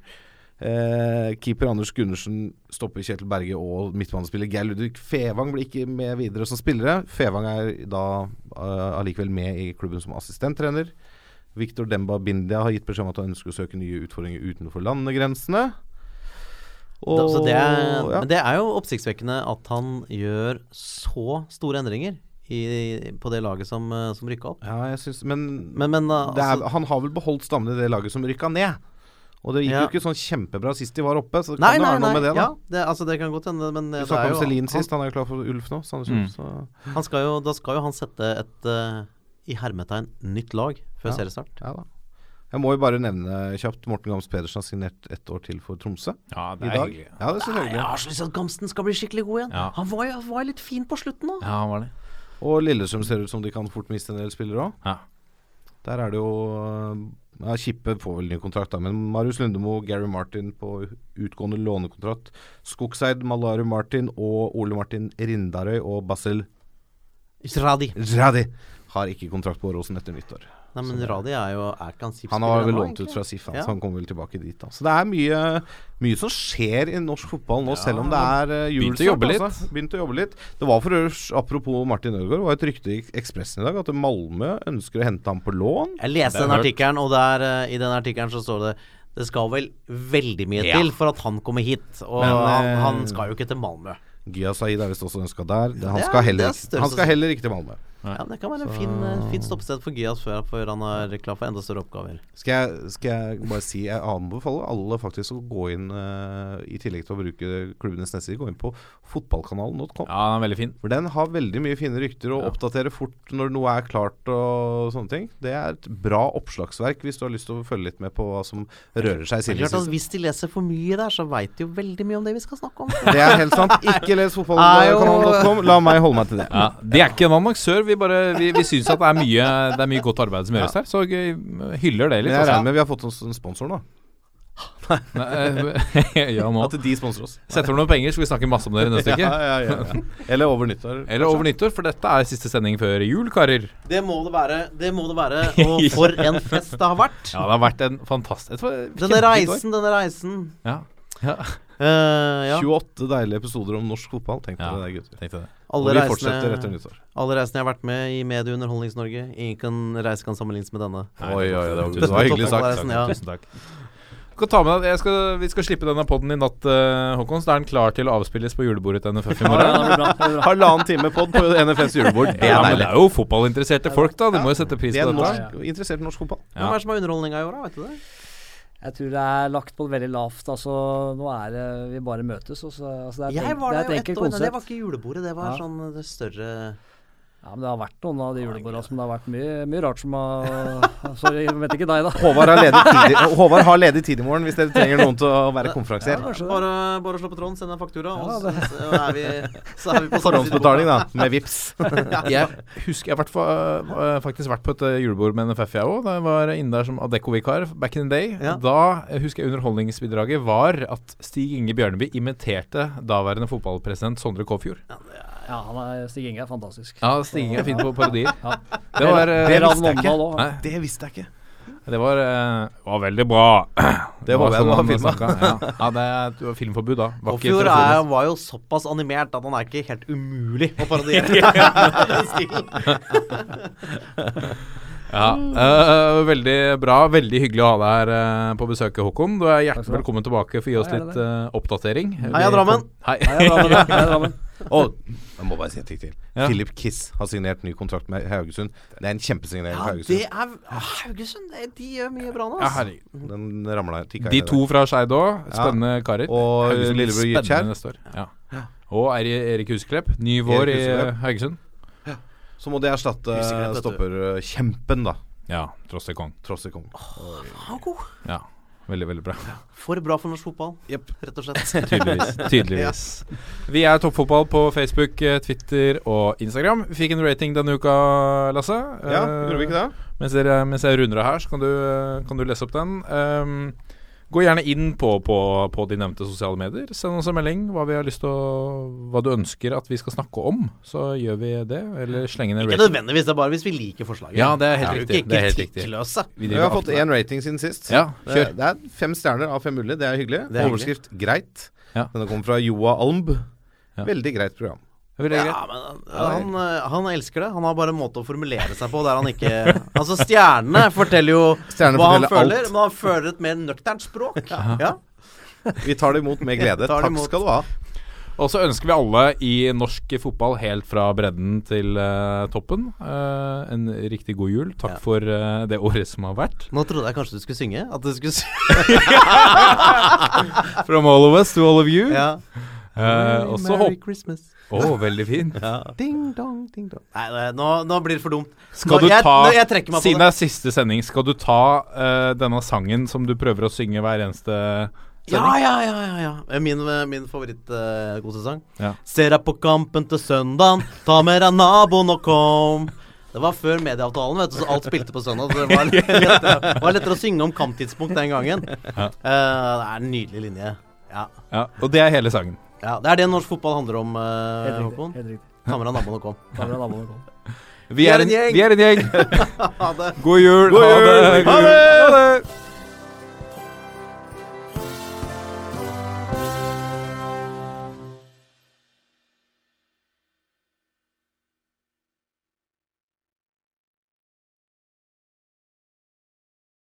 Eh, keeper Anders Gundersen stopper Kjetil Berge og midtbanespiller Geir Ludvig Fevang blir ikke med videre som spillere. Fevang er da uh, allikevel med i klubben som assistenttrener. Victor Demba Bindia har gitt beskjed om at han ønsker å søke nye utfordringer utenfor landegrensene. Da, det er, ja. Men det er jo oppsiktsvekkende at han gjør så store endringer i, på det laget som, eh, som rykka opp. Ja, synes, men, Men, men altså, det er, altså, han har vel beholdt stammen i det laget som rykka ned. Og det gikk Ja. jo ikke sånn kjempebra sist de var oppe, så det Nei, kan jo være noe nei. med det, da. Ja, det, altså, det kan godt hende, men Du det snakka om Celine sist, han er jo klar for Ulf nå. Sandefjord, Mm. så han skal jo, da skal jo han sette et uh, i hermetegn nytt lag før Ja. seriestart. ja da. Jeg må jo bare nevne kjapt Morten Gams Pedersen har signert ett år til for Tromsø Ja, det er hyggelig. Ja, det er så hyggelig. jeg har så lyst til at Gamsten skal bli skikkelig god igjen. Ja. Han var jo var litt fin på slutten nå. Ja, han var det. Og Lillestrøm ser ut som de kan fort miste en del spillere òg. Ja. Der er det jo ja, Kippe får vel ny kontrakt, da, men Marius Lundemo, Gary Martin på utgående lånekontrakt. Skogseid, Malaru Martin og Ole Martin Rindarøy og Basel Zradi. Radi har ikke kontrakt på Åråsen etter nyttår. Nei, men Radi er jo Er ikke han SIF-spiller Han har vel lånt ut fra SIF, han, Ja. så han kommer vel tilbake dit. da Så det er mye, mye som skjer i norsk fotball nå, selv om det er uh, begynt å jobbe litt. Altså. Begynt å jobbe litt. Det var for øvrig, apropos Martin Ødegaard, var et rykte i Ekspressen i dag at Malmö ønsker å hente ham på lån. Jeg leste den artikkelen, og der, eh, i den artikkelen så står det det skal vel veldig mye Ja. til for at han kommer hit. Og Men, han, eh, han skal jo ikke til Malmö. Gia Saeed er visst også ønska der. Han, Det er- skal heller, er han skal heller ikke til Malmö. Ja, Det kan være en fin, fin stoppested for Gias før, før han er klar for enda større oppgaver. Skal jeg, skal jeg bare si Jeg anbefaler alle faktisk å gå inn uh, I tillegg til å bruke klubbenes nettside, gå inn på fotballkanalen.com. Ja, den er veldig fin. For den har veldig mye fine rykter og Ja. oppdaterer fort når noe er klart og sånne ting. Det er et bra oppslagsverk hvis du har lyst til å følge litt med på hva som rører seg i er at. Hvis de leser for mye der, så veit de jo veldig mye om det vi skal snakke om. Det er helt sant. Ikke les (laughs) fotballkanalen.com. La meg holde meg til det. Ja, De er ikke en annonsør, vi bare Vi, vi syns at det er, mye, det er mye godt arbeid som gjøres her, så hyller det litt. jeg altså. regner med vi har fått oss en sponsor nå. Nei, eh, (laughs) ja, nå At de sponser oss. Setter du noen penger, skal vi snakke masse om dere neste uke. (laughs) Ja, ja, ja, ja. Eller over nyttår. Eller over nyttår, for dette er siste sending før jul, karer. Det må det være. Det må det være. (laughs) Og for en fest det har vært. Ja, det har vært en fantastisk Denne reisen, denne reisen. Ja. ja. Eh, ja. 28 deilige episoder om norsk fotball. Tenk Ja. det, gutter. Det. Og Alle vi reisene, fortsetter etter nyttår. alle reisene jeg har vært med i Medie- og Underholdnings-Norge, ingen kan, reise kan sammenlignes med denne. Oi, oi, det var, det var hyggelig sagt. Tusen, ja. Tusen takk. Du ta med deg, jeg skal, vi skal slippe denne podden i natt, uh, Håkon. Så er den klar til å avspilles på julebordet til NFF i (laughs) Ja, ja, morgen. det. Det. Halvannen time pod på NFFs julebord. Det Ja, er men det er jo fotballinteresserte folk, da. De må jo sette pris på dette. norsk, interessert i norsk fotball. Hvem er det som har underholdninga i år, da? Vet du det? Jeg tror det er lagt på veldig lavt. Altså, nå er det Vi bare møtes. Også, altså, det er et, Jeg var er der jo et ett år. Nei, det var ikke julebordet, det var Ja. sånn det større Ja, men det har vært noen av de julebordene som det har vært mye, mye rart som har (laughs) Så jeg vet ikke deg, da. Håvard har ledig tid, i- Håvard har ledig tid i morgen hvis dere trenger noen til å være konferansier. Ja. Bare, bare slå på tråden, send en faktura, Ja, og så, så, er vi, så er vi på (laughs) Forhåndsbetaling, da, med vips. (laughs) Jeg husker Jeg har øh, faktisk vært på et øh, julebord med NFF, jeg òg. Da jeg var inne der som Adecco-vikar back in the day. Ja. Da jeg husker jeg underholdningsbidraget var at Stig Inge Bjørneby imiterte daværende fotballpresident Sondre Kåfjord. Ja, det er, Stig Inge er fantastisk. Ja, Stig Inge er fin på parodier. Ja. Det var, det, det, visste jeg ikke. Nei, Det visste jeg ikke. det var, øh, var veldig bra. Det var, sånn han filma. Ja, ja det, er, var filmforbud da. Var er, det. var jo såpass animert at han er ikke helt umulig å parodiere. (laughs) (laughs) Ja, uh, veldig bra. Veldig hyggelig å ha deg her uh, på besøk, Håkon. Du er hjertelig velkommen tilbake for å gi oss litt uh, oppdatering. Heia Drammen. Hei. Hei. Drammen. (laughs) Hei, Drammen. (laughs) Og jeg må bare si en ting til. Ja. Philip Kiss har signert ny kontrakt med Haugesund. Det er en kjempesignering Ja, for det Haugesund. er ah, Haugesund, de gjør mye bra nå. Ja, Den ramla De to fra Skeid òg. Spennende karer. Og lillebror spennende neste år. Ja. Og Erik Husklepp. Ny vår i øh, Haugesund. Så må de erstatte stopperkjempen, da. Ja, tross det kong. Tross i kong. Han er god. Ja, veldig, veldig bra. For bra for norsk fotball, yep. rett og slett. (laughs) Tydeligvis. (laughs) tydeligvis. Vi er Toppfotball på Facebook, eh, Twitter og Instagram. Vi fikk en rating denne uka, Lasse. Ja, Eh, gjorde vi ikke det? Mens, dere, mens jeg runder av her, så kan du, eh, kan du lese opp den. Um, gå gjerne inn på, på, på de nevnte sosiale medier. Send oss en melding hva, vi har lyst å, hva du ønsker at vi skal snakke om. Så gjør vi det. Eller slenge ned Ikke nødvendigvis, det er bare hvis vi liker forslaget. Ja, det er helt ja, riktig. ikke Det er helt riktig. Vi Vi har fått én rating siden sist. Ja, Det, kjør. det er fem stjerner av fem mulige. Det er hyggelig. Det er hyggelig. Overskrift 'greit'. Ja. Denne kommer fra Joa Almb. Ja. Veldig greit program. Ja, men han, eh, han elsker det. Han har bare en måte å formulere seg på der han ikke (laughs) Altså, stjernene forteller jo Stjernene hva han føler, alt. men han føler et mer nøkternt språk. Ja. Vi tar det imot med (laughs) glede. Takk imot. skal du ha. Og så ønsker vi alle i norsk fotball helt fra bredden til uh, toppen uh, en riktig god jul. Takk Ja. for uh, det året som har vært. Nå trodde jeg kanskje du skulle synge. At du skulle synge. (laughs) From all of us to all of you. ja. Eh, og så Merry. Christmas. Å, veldig fint. (laughs) Ding dong, ding dong. Nei, nei nå, nå blir det for dumt. Skal Nå- du jeg, ta nå- jeg trekker meg på Siden det. er siste sending, skal du ta uh, denne sangen som du prøver å synge hver eneste Ja, sending? ja, ja, ja, ja. Min, eh, min favoritt-godesang. Ja. Ser deg på kampen til søndagen, ta med deg naboen og kom. Det var før medieavtalen, vet du, så alt spilte på søndag. Så det var (laughs) lettere, var lettere å synge om kamptidspunkt den gangen. Ja. Uh, det er en nydelig linje. Ja. Ja, og det er hele sangen. Ja. Det er det norsk fotball handler om, eh, Helt. Håkon. Helt riktig. Deg naboen og kom. Ta naboen og kom. Vi er en gjeng! Vi er en gjeng. (laughs) Ha det. God jul! God Ha det! jul! Ha det! Ha det!